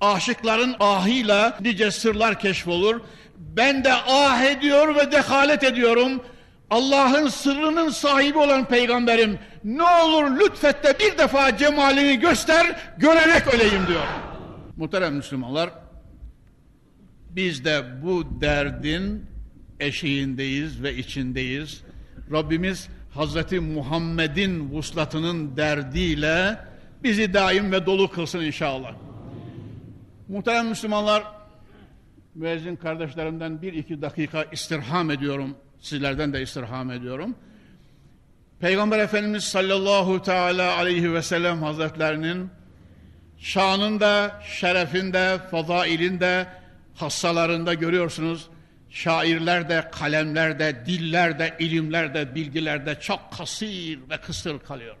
Speaker 1: aşıkların ahıyla nice sırlar keşfolur. Ben de ah ediyor ve dehalet ediyorum. Allah'ın sırrının sahibi olan peygamberim ne olur lütfet de bir defa cemalini göster görerek öleyim diyor. Muhterem Müslümanlar Biz de bu derdin eşiğindeyiz ve içindeyiz. Rabbimiz Hazreti Muhammed'in vuslatının derdiyle bizi daim ve dolu kılsın inşallah. Muhterem Müslümanlar, müezzin kardeşlerimden bir iki dakika istirham ediyorum. Sizlerden de istirham ediyorum. Peygamber Efendimiz sallallahu teala aleyhi ve sellem hazretlerinin şanında, şerefinde, fazailinde, hassalarında görüyorsunuz. Şairler kalemlerde, dillerde, ilimlerde, bilgilerde çok kasir ve kısır kalıyor.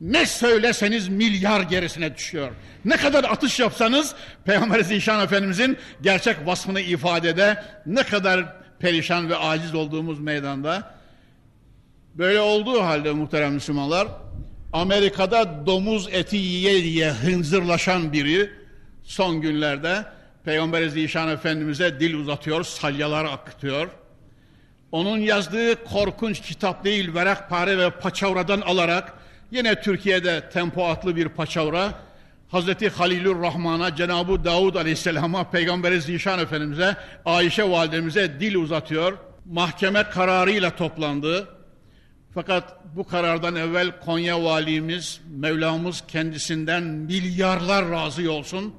Speaker 1: Ne söyleseniz milyar gerisine düşüyor. Ne kadar atış yapsanız Peygamber Zişan Efendimizin gerçek vasfını ifadede ne kadar perişan ve aciz olduğumuz meydanda. Böyle olduğu halde muhterem Müslümanlar Amerika'da domuz eti yiye yiye hınzırlaşan biri son günlerde Peygamber Zişan Efendimiz'e dil uzatıyor, salyalar akıtıyor. Onun yazdığı korkunç kitap değil, verakpare ve paçavradan alarak yine Türkiye'de tempo atlı bir paçavra Hazreti Halilur Rahman'a, Cenab-ı Davud Aleyhisselam'a, Peygamber Zişan Efendimiz'e, Ayşe Validemize dil uzatıyor. Mahkeme kararıyla toplandı. Fakat bu karardan evvel Konya valimiz, Mevlamız kendisinden milyarlar razı olsun.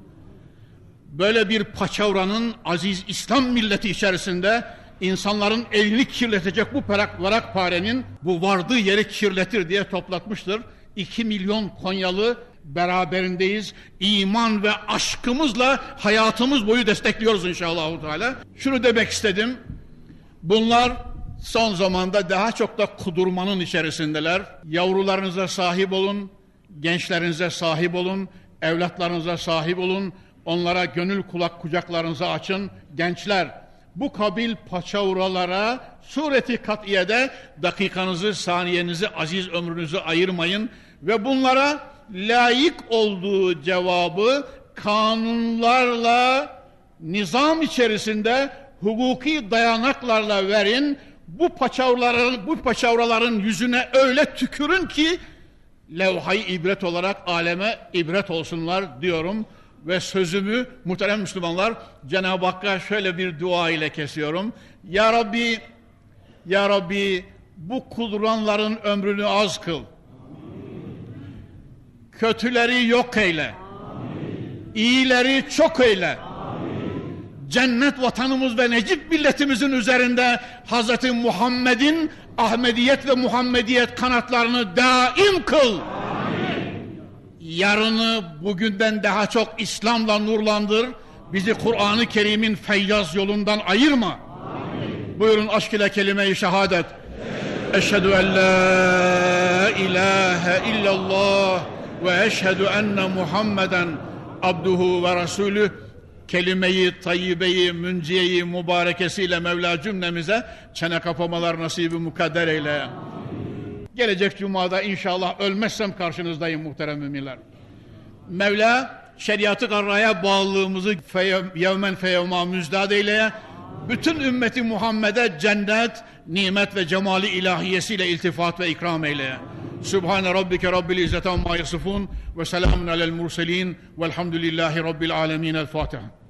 Speaker 1: Böyle bir paçavranın aziz İslam milleti içerisinde insanların elini kirletecek bu perak varak parenin bu vardığı yeri kirletir diye toplatmıştır. İki milyon Konyalı beraberindeyiz. İman ve aşkımızla hayatımız boyu destekliyoruz inşallah. Şunu demek istedim. Bunlar son zamanda daha çok da kudurmanın içerisindeler. Yavrularınıza sahip olun, gençlerinize sahip olun, evlatlarınıza sahip olun. Onlara gönül kulak kucaklarınızı açın. Gençler bu kabil paçavralara sureti katiyede dakikanızı, saniyenizi, aziz ömrünüzü ayırmayın ve bunlara layık olduğu cevabı kanunlarla, nizam içerisinde hukuki dayanaklarla verin. Bu paçavraların, bu paçavraların yüzüne öyle tükürün ki levhayı ibret olarak aleme ibret olsunlar diyorum ve sözümü muhterem Müslümanlar Cenab-ı Hakk'a şöyle bir dua ile kesiyorum. Ya Rabbi, Ya Rabbi bu kudranların ömrünü az kıl. Kötüleri yok eyle. İyileri çok eyle. Cennet vatanımız ve Necip milletimizin üzerinde Hz. Muhammed'in Ahmediyet ve Muhammediyet kanatlarını daim kıl. Yarını bugünden daha çok İslam'la nurlandır. Bizi Kur'an-ı Kerim'in feyyaz yolundan ayırma. Amin. Buyurun aşk ile kelime-i şehadet. Eşhedü en la ilahe illallah ve eşhedü enne Muhammeden abduhu ve rasulü kelimeyi, tayyibeyi, münciyeyi, mübarekesiyle Mevla cümlemize çene kapamalar nasibi mukadder eyle. Gelecek cumada inşallah ölmezsem karşınızdayım muhterem müminler. Mevla şeriatı karraya bağlılığımızı yevmen feyevma müzdad eyleye. Bütün ümmeti Muhammed'e cennet, nimet ve cemali ilahiyesiyle iltifat ve ikram eyleye. Sübhane Rabbike Rabbil İzzete amma yasifun ve selamun alel murselin velhamdülillahi Rabbil alemin. El Fatiha.